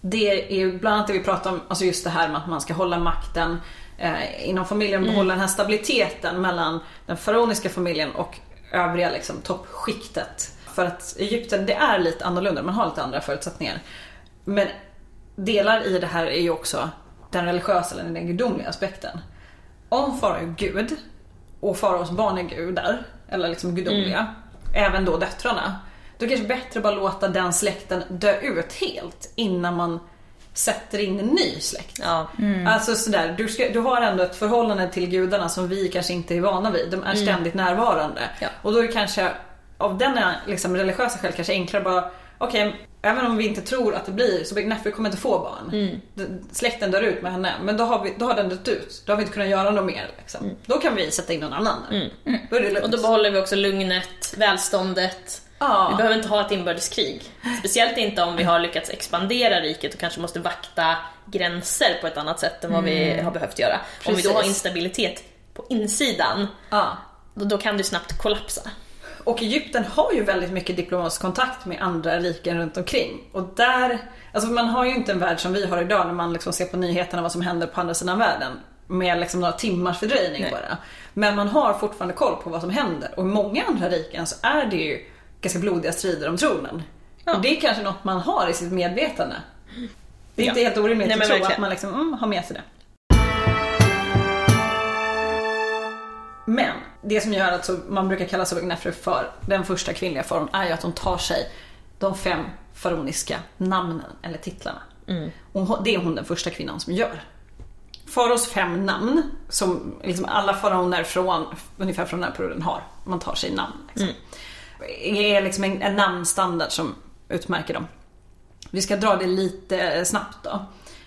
Det är bland annat det vi pratar om, alltså just det här med att man ska hålla makten eh, inom familjen, behålla den här stabiliteten mellan den faraoniska familjen och övriga liksom, toppskiktet. För att Egypten, det är lite annorlunda, man har lite andra förutsättningar. Men delar i det här är ju också den religiösa eller den gudomliga aspekten. Om farao är gud och faraos barn är gudar, eller liksom gudomliga, även då döttrarna. Då är det kanske bättre att bara låta den släkten dö ut helt innan man sätter in en ny släkt. Ja. Alltså sådär, du, ska, du har ändå ett förhållande till gudarna som vi kanske inte är vana vid. De är ständigt närvarande. Ja. Och då är det kanske av den liksom, religiösa skäl kanske enklare bara, okej, även om vi inte tror att det blir så Nefru kommer inte få barn. D- Släkten dör ut med henne, men då har, vi, då har den dött ut. Då har vi inte kunnat göra något mer. Liksom. Då kan vi sätta in någon annan. Då är det lugnt. Och då behåller vi också lugnet, välståndet. Ja. Vi behöver inte ha ett inbördeskrig. Speciellt inte om vi har lyckats expandera riket och kanske måste vakta gränser på ett annat sätt än vad vi har behövt göra. Om vi då har Precis. instabilitet på insidan, då, då kan det snabbt kollapsa. Och Egypten har ju väldigt mycket diplomatisk kontakt med andra riken runt omkring. Och där, alltså man har ju inte en värld som vi har idag när man liksom ser på nyheterna vad som händer på andra sidan världen. Med liksom några timmars fördröjning Nej. bara. Men man har fortfarande koll på vad som händer. Och i många andra riken så är det ju ganska blodiga strider om tronen. Ja. Och det är kanske något man har i sitt medvetande. Det är Ja. inte helt orimligt Nej, att tro verkligen. att man liksom, mm, har med sig det. Men det som gör att så, man brukar kalla Sobeknefru för den första kvinnliga faraon är ju att hon tar sig de fem faraoniska namnen eller titlarna. Och hon- det är hon den första kvinnan som gör. Faraos fem namn, som liksom alla faraoner från ungefär från den här perioden har. Man tar sig namn. Liksom. är liksom en, en namnstandard som utmärker dem. Vi ska dra det lite snabbt då.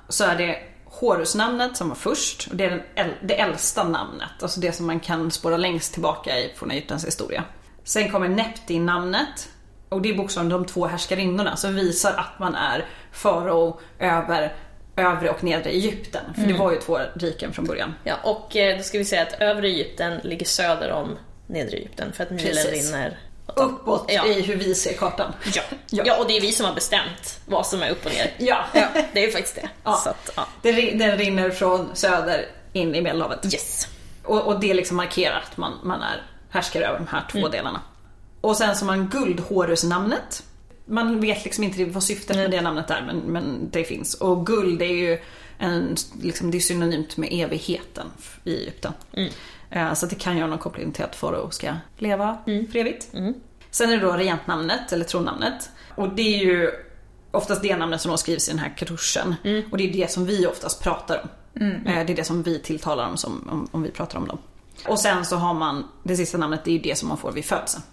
Så är det Horusnamnet som var först och det är äl- det äldsta namnet, alltså det som man kan spåra längst tillbaka i från Egyptens historia. Sen kommer Nepti-namnet och det är bokstavligen de två härskarinnorna som visar att man är farao över övre och nedre Egypten. För det var ju två riken från början. Ja, och eh, då ska vi säga att övre Egypten ligger söder om nedre Egypten för att Nilen rinner Uppåt Ja. i hur vi ser kartan. Ja. Ja. ja, och det är vi som har bestämt vad som är upp och ner. Ja. Det är ju faktiskt det. Ja. Så att, ja. Den, rin- den rinner från söder in i Medelhavet. Yes. Och, och det liksom markerar att man, man är härskare över de här två delarna. Och sen så har man Guldhorus-namnet. Man vet liksom inte vad syftet med det namnet är, men, men det finns. Och guld är ju en, liksom, det är synonymt med evigheten i Egypten. Eh, Så det kan ha någon koppling till att farao ska leva för evigt. Sen är det då regentnamnet, eller tronamnet. Och det är ju oftast det namnet som då skrivs i den här kartuschen. Och det är det som vi oftast pratar om. Eh, Det är det som vi tilltalar dem som, om, om vi pratar om dem. Och sen så har man, det sista namnet, det är ju det som man får vid födseln.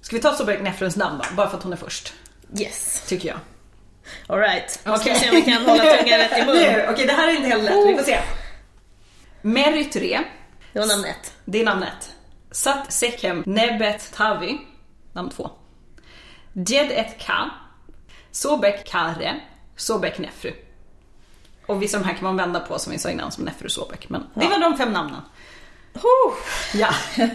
Ska vi ta Sobek Nefruns namn då? Bara för att hon är först, Yes. tycker jag. Alright. Nu ska vi Okej. se om vi kan hålla tungan rätt i mun. Okej, det här är inte helt lätt, vi får se. Merytre, Det var namnet. det är namnet. Sat Sekhem Nebet Tavi, namn två. Djed et Ka, Sobek Kare, Sobek Nefru. Och vissa av de här kan man vända på som vi sa innan som Nefru Sobek. Men det var de fem namnen. Ja.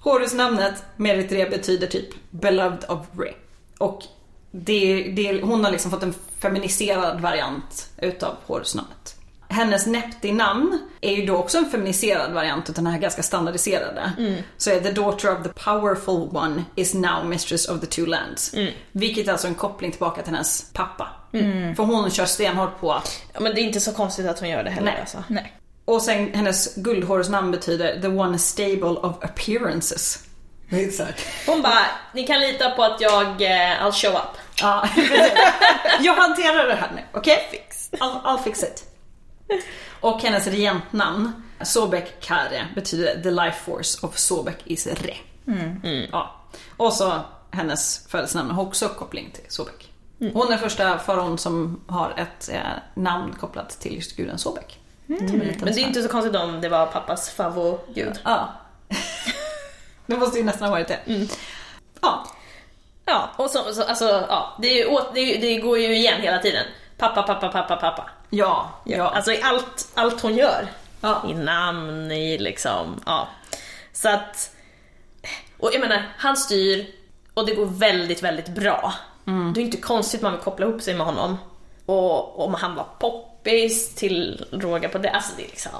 Horus-namnet Meritre betyder typ beloved of Re. Och det, det, hon har liksom fått en feminiserad variant utav Horus-namnet. Hennes Nepti-namn är ju då också en feminiserad variant utav den här ganska standardiserade. Så är the daughter of the powerful one is now mistress of the two lands. Vilket är alltså en koppling tillbaka till hennes pappa. För hon kör stenhårt på att Ja, men det är inte så konstigt att hon gör det heller Nej. alltså. Nej. och sen hennes guldhårsnamn betyder the one stable of appearances. Exakt. Hon bara, ni kan lita på att jag, eh, I'll show up. Ja. Jag hanterar det här nu, okej? Fix. I'll, I'll fix it. Och hennes regentnamn, Sobek Kare, betyder the life force of Sobek is Re. Ja. Och så hennes födelsenamn har också koppling till Sobek. Hon är första faraon som har ett eh, namn kopplat till just guden Sobek. Liten Men det är inte så konstigt om det var pappas favoritgud. Ja. det måste ju nästan ha varit det. Ja. Ja, och så, så, alltså, ja, det, är det, det går ju igen hela tiden. Pappa, pappa, pappa, pappa. Ja. Ja. Alltså i allt, allt hon gör. Ja. I namn, i liksom, ja. Så att, och jag menar, han styr och det går väldigt, väldigt bra. Det är inte konstigt man vill koppla ihop sig med honom. Och om han var poppis till råga på det, alltså det är liksom,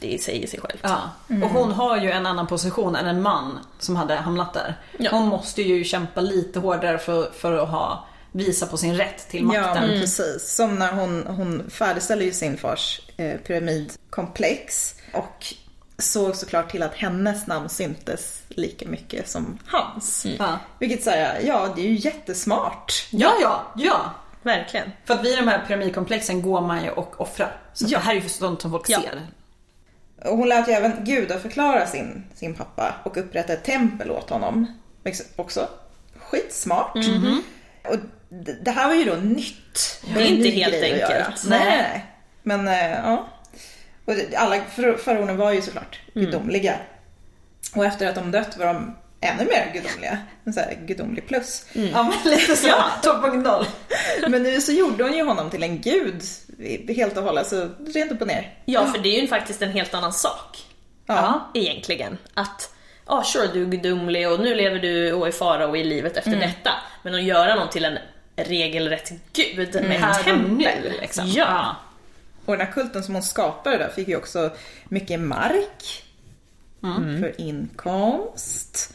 det säger sig självt. Ja. Och hon har ju en annan position än en man som hade hamnat där. Ja. Hon måste ju kämpa lite hårdare för, för att ha, visa på sin rätt till makten. Ja, men precis. Som när hon, hon färdigställer ju sin fars eh, pyramidkomplex och såg såklart till att hennes namn syntes lika mycket som hans. Ja. Vilket säger ja, det är ju jättesmart. ja, ja, ja. Verkligen. För att vid de här pyramidkomplexen går man ju och offrar. Så Ja. det här är ju sånt som folk Ja. ser. Och hon lät ju även gudaförklara sin, sin pappa och upprätta ett tempel åt honom. Också skitsmart. Och d- det här var ju då nytt. Det är inte helt enkelt. Nej. Nej. Men eh, ja. Och alla far- faraoner var ju såklart gudomliga. Och efter att de dött var de ännu mer gudomliga. En sån här gudomlig plus. Ja, men lite så. 2.0. Men nu så gjorde hon ju honom till en gud helt och hållet, så rent upp och ner. Ja, för det är ju faktiskt en helt annan sak. Ja. egentligen. Att, ja ah, sure du är gudomlig och nu lever du och är farao i livet efter detta. Men att göra någon till en regelrätt gud med ett och tempel. liksom. Ja. Och den här kulten som hon skapade där fick ju också mycket mark för inkomst.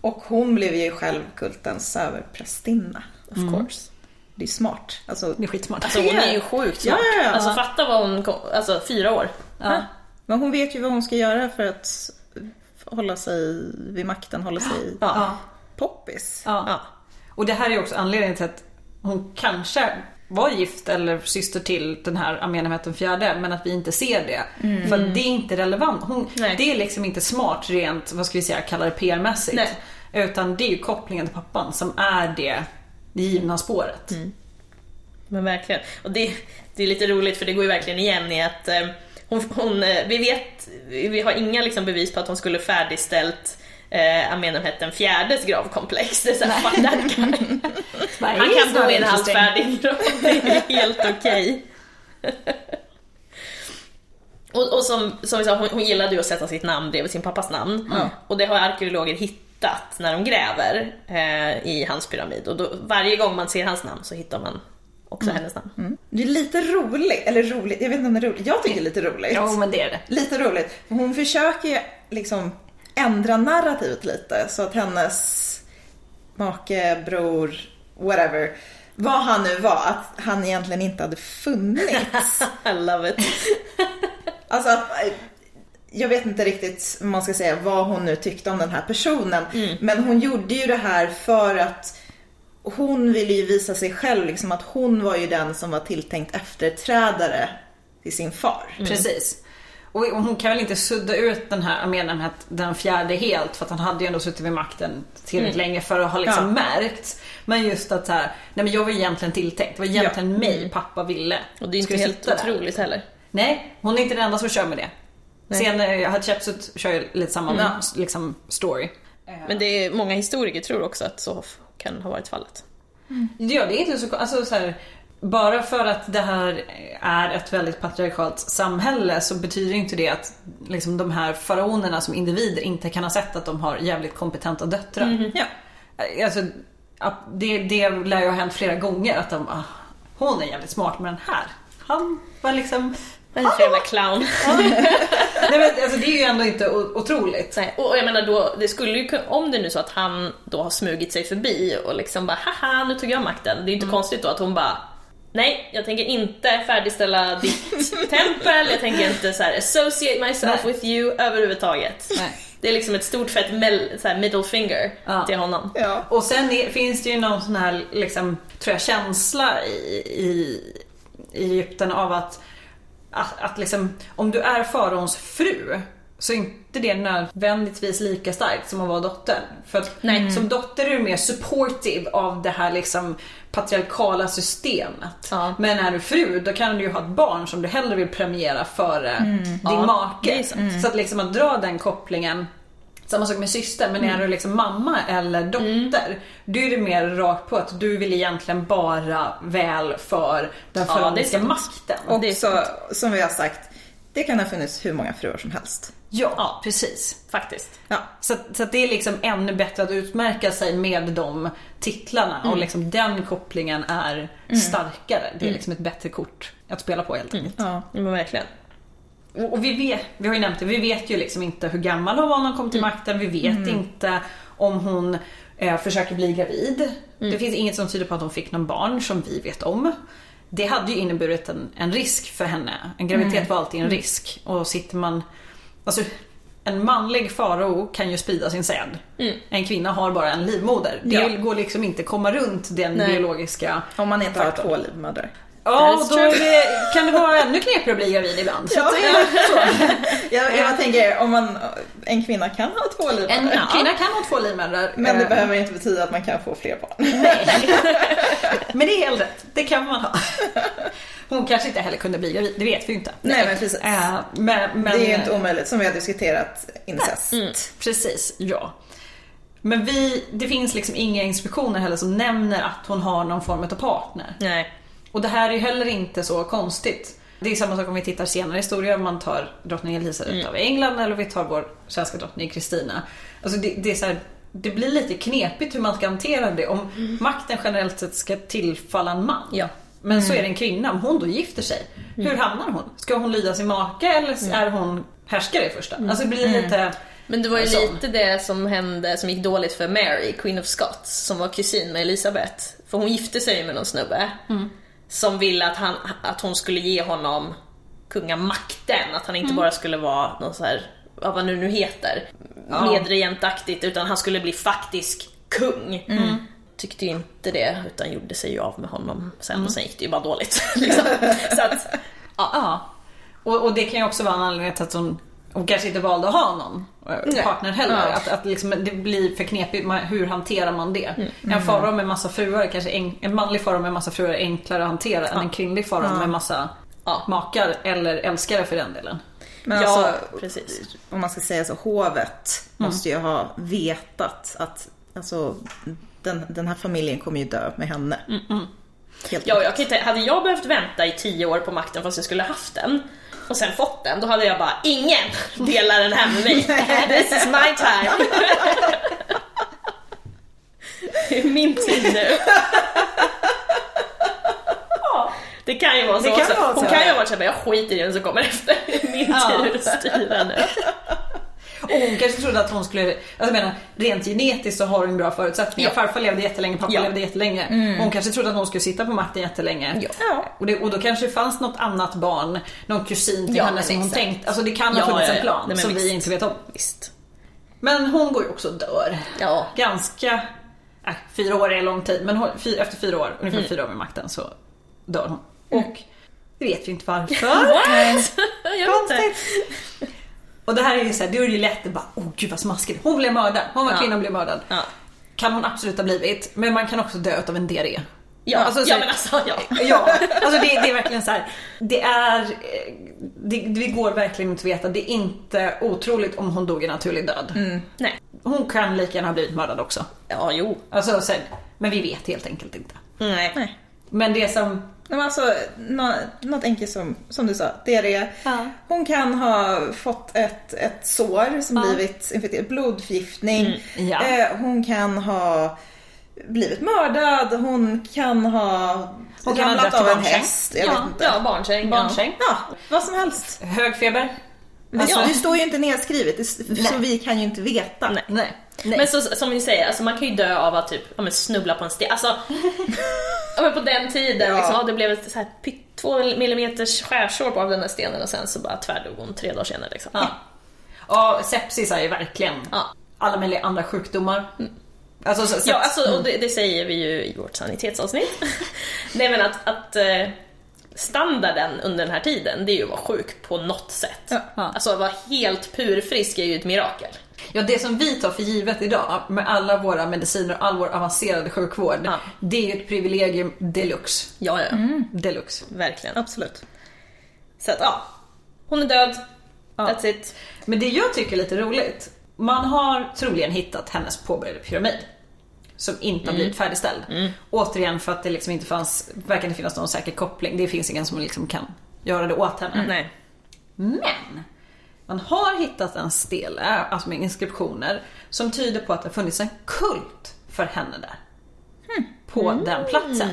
Och hon blev ju själv kultens överprästinna, of course. Det är smart. Alltså, Det är skitsmart. Alltså hon är ju sjukt smart. Ja, ja, ja. Alltså fatta vad hon kom, alltså fyra år. Ja. men hon vet ju vad hon ska göra för att hålla sig vid makten, hålla sig Ja. poppis. Och det här är också anledningen till att hon kanske var gift eller syster till den här Amenemhet den fjärde men att vi inte ser det. För att det är inte relevant. Hon, det är liksom inte smart rent, vad ska vi säga, kalla det PR-mässigt. Utan det är ju kopplingen till pappan som är det givna spåret. Men verkligen. Och det, det är lite roligt för det går ju verkligen igen i att eh, hon, hon, eh, vi vet, vi har inga liksom bevis på att hon skulle färdigställt eh, Amenemhet fjärdes gravkomplex. Det är såhär, fuck that guy. Han kan bo i en halvfärdig grav, det är helt okej. Och, och som, som vi sa, hon, hon gillade ju att sätta sitt namn bredvid sin pappas namn. Och det har arkeologer hittat när de gräver eh, i hans pyramid. Och då, varje gång man ser hans namn så hittar man också hennes namn. Det är lite roligt, eller roligt, jag vet inte om det är roligt. Jag tycker det är lite roligt. Jo, men det är det. Lite roligt. Hon försöker ju liksom ändra narrativet lite så att hennes make, bror, whatever, vad han nu var, att han egentligen inte hade funnits. I love it. Alltså att, jag vet inte riktigt vad man ska säga vad hon nu tyckte om den här personen. Men hon gjorde ju det här för att hon ville ju visa sig själv liksom att hon var ju den som var tilltänkt efterträdare till sin far. Precis. Och hon kan väl inte sudda ut den här med att den fjärde helt för att han hade ju ändå suttit vid makten tillräckligt länge för att ha liksom Ja. märkt. Men just att så här, nej men jag var egentligen tilltänkt. Det var egentligen mig pappa ville. Och det är inte helt sitta där. otroligt heller. Nej, hon är inte den enda som kör med det. Sen eh, Hatshepsut kör ju lite samma liksom, story. Men det är många historiker tror också att så kan ha varit fallet. Ja, det är inte så alltså, så här, Bara för att det här är ett väldigt patriarkalt samhälle så betyder inte det att liksom, de här faraonerna som individer inte kan ha sett att de har jävligt kompetenta döttrar. Ja. Alltså, att det, det lär ju ha hänt flera gånger att de, ah, hon är jävligt smart men den här, han var liksom... Är för jävla clown? Nej, men, alltså, det är ju ändå inte otroligt. Nej, och jag menar då, det skulle ju om det nu är så att han då har smugit sig förbi och liksom bara haha nu tog jag makten. Det är ju inte konstigt då att hon bara Nej, jag tänker inte färdigställa ditt tempel, jag tänker inte så här associate myself Nej. with you överhuvudtaget. Nej. Det är liksom ett stort fett middle finger Ja. till honom. Ja. Och sen är, finns det ju någon sån här, liksom, tror jag, känsla i, i, i Egypten av att, att, att liksom, om du är faraons fru så är inte det nödvändigtvis lika starkt som att vara dotter. För att Nej. som dotter är du mer supportive av det här liksom patriarkala systemet. Ja. Men är du fru då kan du ju ha ett barn som du hellre vill premiera före din Ja, make. sant. Så att liksom att dra den kopplingen samma sak med syster, men är du liksom mamma eller dotter, då är det mer rakt på att du vill egentligen bara väl för den Ja, sant. makten. Och Det är så, som vi har sagt, det kan ha funnits hur många fruar som helst. Ja, Ja. precis. Faktiskt. Ja. Så, så det är liksom ännu bättre att utmärka sig med de titlarna och liksom den kopplingen är starkare. Det är liksom ett bättre kort att spela på helt enkelt. Ja. Men verkligen. Och och vi vet, vi har ju nämnt det, vi vet ju liksom inte hur gammal hon var när hon kom till makten. Vi vet inte om hon eh, försöker bli gravid. Det finns inget som tyder på att hon fick någon barn som vi vet om. Det hade ju inneburit en, en risk för henne. En graviditet var alltid en risk. Och sitter man... Alltså, en manlig farao kan ju sprida sin säd. En kvinna har bara en livmoder. Det Ja. går liksom inte komma runt den Nej. biologiska Om man inte har faktorn. två livmödrar. Ja, och då det, kan det vara ännu knepigare att bli gravid ibland. Så Ja. så. Jag, jag tänker, om man, en kvinna kan ha två livmödrar. En kvinna kan ha två livmödrar. Men det eh, behöver inte betyda att man kan få fler barn. men det är helt rätt. Det kan man ha. Hon kanske inte heller kunde bli gravid, det vet vi ju inte. Nej, men precis. Eh, men, men, Det är ju inte omöjligt, som vi har diskuterat incest. Precis, ja. Men vi, det finns liksom inga instruktioner heller som nämner att hon har någon form av partner. Nej. Och det här är heller inte så konstigt. Det är samma sak om vi tittar senare i historia, om man tar drottning Elisabeth av England eller vi tar vår svenska drottning Kristina. Alltså det, det är så här, det blir lite knepigt hur man ska hantera det om makten generellt sett ska tillfalla en man. Ja. Men så är det en kvinna, om hon då gifter sig, hur hamnar hon? Ska hon lyda sin make eller är hon härskare i första? Alltså det blir lite... Men det var ju Alltså. lite det som hände, som gick dåligt för Mary, Queen of Scots, som var kusin med Elisabeth. För hon gifte sig med någon snubbe som ville att, han, att hon skulle ge honom kungamakten, att han inte bara skulle vara någon så här, vad nu nu heter, Ja. medregentaktigt, utan han skulle bli faktisk kung. Tyckte ju inte det, utan gjorde sig ju av med honom sen, och sen gick det ju bara dåligt. liksom. Så att, ja. Ja. Och, och det kan ju också vara en anledning till att hon, hon kanske inte valde att ha någon Nej. partner heller. Ja. Att, att liksom, det blir för knepigt. Man- Hur hanterar man det? En farao med massa fruar, kanske en, en manlig farao med massa fruar är enklare att hantera än en kvinnlig farao med massa Ja. makar Mm. eller älskare för den delen. Men Ja, alltså, precis. om man ska säga så, hovet måste ju ha vetat att alltså, den, den här familjen kommer ju dö med henne. Helt Ja, jag kan inte, hade jag behövt vänta i tio år på makten fast jag skulle haft den och sen fått den, då hade jag bara ingen delar den här med mig. This is my time. Det är min tid nu. Det kan ju vara så Det kan också. vara Hon så, kan ju ha varit såhär, jag skiter i den som kommer efter. Min tur att styra nu. Och hon kanske trodde att hon skulle, alltså jag menar rent genetiskt så har hon bra förutsättningar. Ja. Farfar levde jättelänge, pappa Ja. levde jättelänge. Och hon kanske trodde att hon skulle sitta på makten jättelänge. Ja. Och, det, och då kanske det fanns något annat barn, någon kusin till Ja, henne som hon tänkt, alltså det kan ha funnits en plan Nej, som vi visst. inte vet om. Visst. Men hon går ju också och dör. Ja. Ganska, äh, fyra år är lång tid, men hon, fy, efter fyra år, ungefär Mm. fyra år med makten så dör hon. Och vi vet ju inte varför. What? jag vet inte. Och det här är ju såhär, då är det ju lätt att bara, åh gud vad smaskigt. Hon blev mördad, hon var Ja. kvinna och blev mördad. Ja. Kan hon absolut ha blivit, men man kan också dö av en diarré. Ja, Alltså, så- ja men alltså ja. Ja, alltså det, det är verkligen så här. Det är, eh, det, det går verkligen inte att veta. Det är inte otroligt om hon dog en naturlig död. Nej. Hon kan lika gärna ha blivit mördad också. Ja, jo. Alltså, så här, men vi vet helt enkelt inte. Nej. Nej. Men det som, Nej, men alltså, nå, något enkelt som, som du sa, diarré. Ja. Hon kan ha fått ett, ett sår som Ja. blivit infekterat, blodförgiftning. Mm, ja. Eh, hon kan ha blivit mördad, hon kan ha Hon ramlat av en häst. Jag Ja, vet inte. ja barnsäng. barnsäng, Ja, vad som helst. hög feber. Alltså- det står ju inte nedskrivet, så vi kan ju inte veta. Nej. Nej. Ja. Men så, som ni säger, alltså man kan ju dö av att typ, ja, men snubbla på en sten. Alltså, ja, men på den tiden, Ja. liksom, ja, det blev ett så här, två millimeters skärsår på av den där stenen och sen så bara tvärdog hon tre dagar senare. Liksom. Ja. Och sepsis är ju verkligen Ja. alla möjliga andra sjukdomar. Alltså, så, Ja, alltså, och det, det säger vi ju i vårt sanitetsavsnitt. Nej men att, att eh, standarden under den här tiden, det är ju att vara sjuk på något sätt. Ja. Alltså att vara helt purfrisk är ju ett mirakel. Ja, det som vi tar för givet idag med alla våra mediciner och all vår avancerade sjukvård, Ja. det är ju ett privilegium deluxe. Ja, ja. Deluxe. Verkligen. Absolut. Så att ja, hon är död. That's it. Men det jag tycker är lite roligt, man har troligen hittat hennes påbörjade pyramid. Som inte har blivit färdigställd. Återigen för att det liksom inte fanns, verkar inte finnas någon säker koppling. Det finns ingen som liksom kan göra det åt henne. Nej. Men man har hittat en stele, alltså med inskriptioner, som tyder på att det funnits en kult för henne där. På den platsen.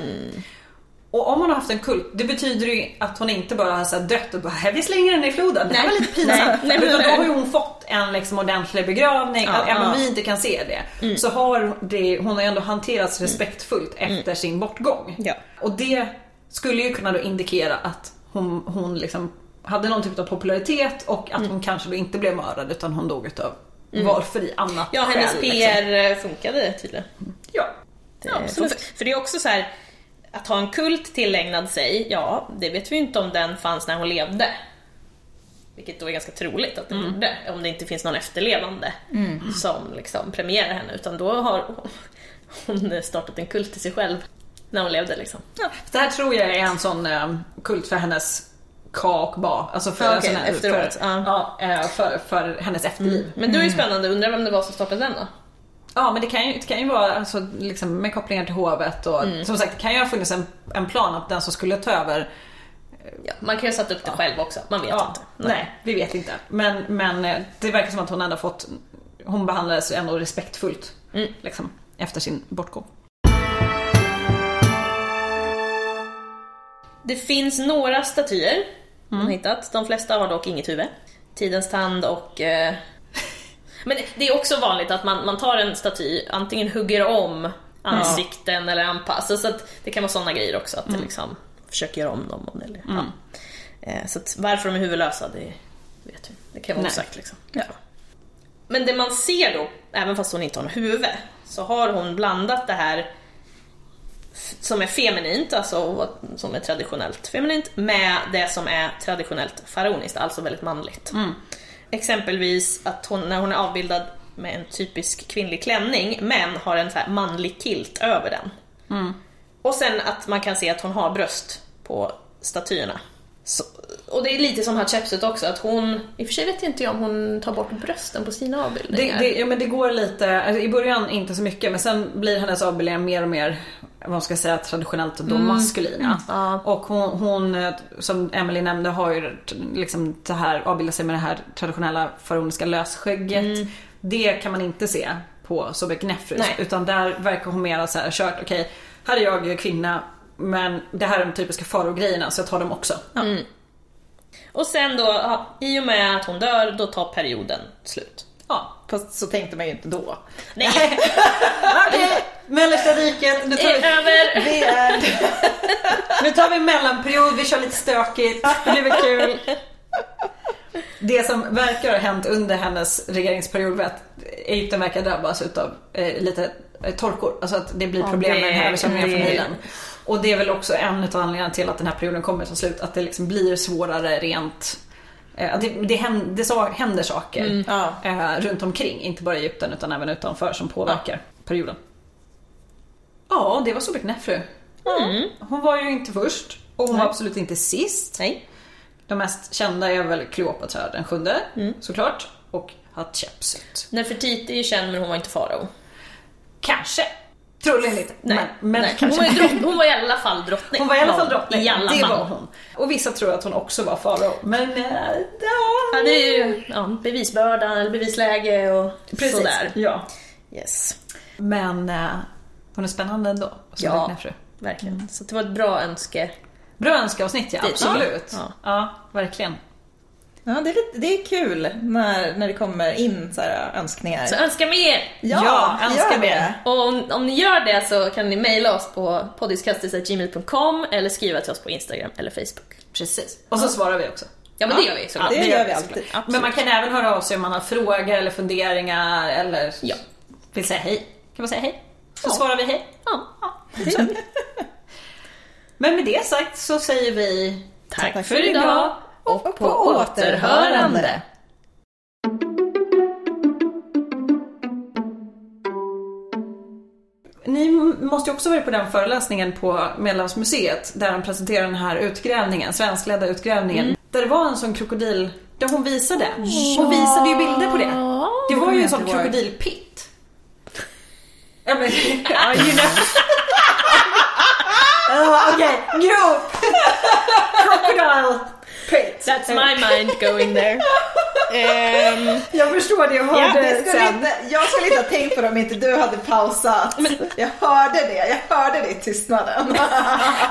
Och om hon har haft en kult, det betyder ju att hon inte bara har så dött och bara "Här, vi slänger henne i floden. Det här var lite pinsamt. Nej, Utan då har ju hon fått en liksom ordentlig begravning. Ja, Även om ja. vi inte kan se det. Så har det, hon har ändå hanterats respektfullt efter sin bortgång. Ja. Och det skulle ju kunna då indikera att hon, hon liksom hade någon typ av popularitet och att hon kanske då inte blev mördad utan hon dog utav varför i annat Ja, hennes skäl, liksom. PR funkade tydligen. Ja. Det- Ja, absolut. för, för det är också så här att ha en kult tillägnad sig, ja, det vet vi ju inte om den fanns när hon levde. Vilket då är ganska troligt att det gjorde, om det inte finns någon efterlevande som liksom premierar henne, utan då har hon startat en kult till sig själv när hon levde liksom. Det här tror jag är en sån eh, kult för hennes ka och ba. Alltså för, Ja, okej, sån här- efteråt, för, ja. ja, eh, för, för hennes efterliv. Men då är det spännande, undrar vem det var som startade den då? Ja men det kan ju, det kan ju vara alltså, liksom, med kopplingar till hovet och som sagt det kan ju ha funnits en, en plan att den som skulle ta över Ja, man kan ju ha satt upp det själv också, man vet Ja, inte. nej. vi vet inte. Men, men eh, det verkar som att hon ändå fått, hon behandlades ändå respektfullt Mm. liksom, efter sin bortgång. Det finns några statyer har hittat. De flesta har dock inget huvud. Tidens tand och... Eh... Men det är också vanligt att man, man tar en staty, antingen hugger om ansikten eller anpassar. Så att det kan vara sådana grejer också, att det liksom försöker göra om dem. Eller, ja. eh, så att varför de är huvudlösa, det vet vi. Det kan vara osagt liksom. Ja. Men det man ser då, även fast hon inte har något huvud, så har hon blandat det här som är feminint, alltså som är traditionellt feminint, med det som är traditionellt faraoniskt, alltså väldigt manligt. Exempelvis att hon, när hon är avbildad med en typisk kvinnlig klänning, men har en så här manlig kilt över den. Och sen att man kan se att hon har bröst på statyerna. Så, och det är lite som Hatshepsut också, att hon, i och för sig vet jag inte om hon tar bort brösten på sina Det, avbildningar. det, ja, men det går lite, alltså, i början inte så mycket men sen blir hennes avbildningar mer och mer vad man ska säga traditionellt då maskulina. Ja. Och hon, hon, som Emily nämnde, har ju liksom det här, avbildat sig med det här traditionella faraoniska lösskägget. Det kan man inte se på Sobek Nefrus. Nej. Utan där verkar hon mera så här kört, okej, här är jag kvinna men det här är de typiska farogrejerna så jag tar dem också. Och sen då, ja, i och med att hon dör, då tar perioden slut. Ja. Fast så tänkte man ju inte då. Nej, Okej, mellersta riket, nu tar, vi, över! Det är... nu tar vi en mellanperiod, vi kör lite stökigt, det blir väl kul. Det som verkar ha hänt under hennes regeringsperiod var att Egypten verkar drabbas utav eh, lite eh, torkor. Alltså att det blir Ja, problem med den här översvämningen från Nilen. Och det är väl också en av anledningarna till att den här perioden kommer ta slut. Att det liksom blir svårare rent eh, det, det, händer, det sa- händer saker Ja. eh, runt omkring, inte bara i Egypten utan även utanför som påverkar perioden. Ja, det var Sobek Nefru. Mm. Hon var ju inte först och hon var absolut inte sist. Nej. De mest kända är väl Kleopatra den sjunde, Mm. såklart. Och Hatshepsut. Nefertiti är ju känd men hon var inte farao. Kanske. Troligen inte. Nej, men, men nej. Hon, kanske. var drott, hon var i alla fall drottning. Hon var i alla fall drottning. I alla det var hon. Och vissa tror att hon också var farao. Men äh, Ja, ja, det är ju ja, bevisbörda eller bevisläge och Precis. sådär. Ja. Yes, Men äh, hon är spännande ändå. Ja. Verkligen. Så det var ett bra önske. Bra önskeavsnitt ja, Det- absolut. ja. Ja. verkligen. Ja, det är, lite, det är kul när, när det kommer in så här önskningar. Så önska mer! Ja, önska gör mer. Och om, om ni gör det så kan ni mejla oss på poddiskastis.gmail.com eller skriva till oss på Instagram eller Facebook. Precis. Och så svarar vi också. Ja men det gör vi såklart. det det gör vi alltid. Men man kan även höra av sig om man har frågor eller funderingar eller Ja. vill säga hej. Kan man säga hej? Så svarar vi hej. Ja. Men med det sagt så säger vi Tack för idag och på återhörande. Ni måste ju också varit på den föreläsningen på Medelhavsmuseet där de presenterade den här utgrävningen, svenskledda utgrävningen. Där det var en sån krokodil, där hon visade. Hon visade ju bilder på det. Det var ju en sån krokodilpitt. Ja men, ja, you know. Ja, Okej, grop! Crocodile pit. That's my mind going there. Ehm, Jag förstår det och hörde Det skulle sen. inte, jag skulle inte ha tänkt på det om inte du hade pausat. Jag hörde det, jag hörde det i tystnaden.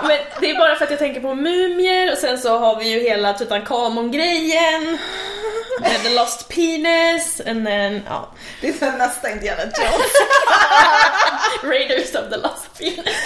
men det är bara för att jag tänker på mumier och sen så har vi ju hela Tutankhamon-grejen. Med the lost penis and then, ja, Det är som nästa Indiana Jones. Raiders of the lost penis.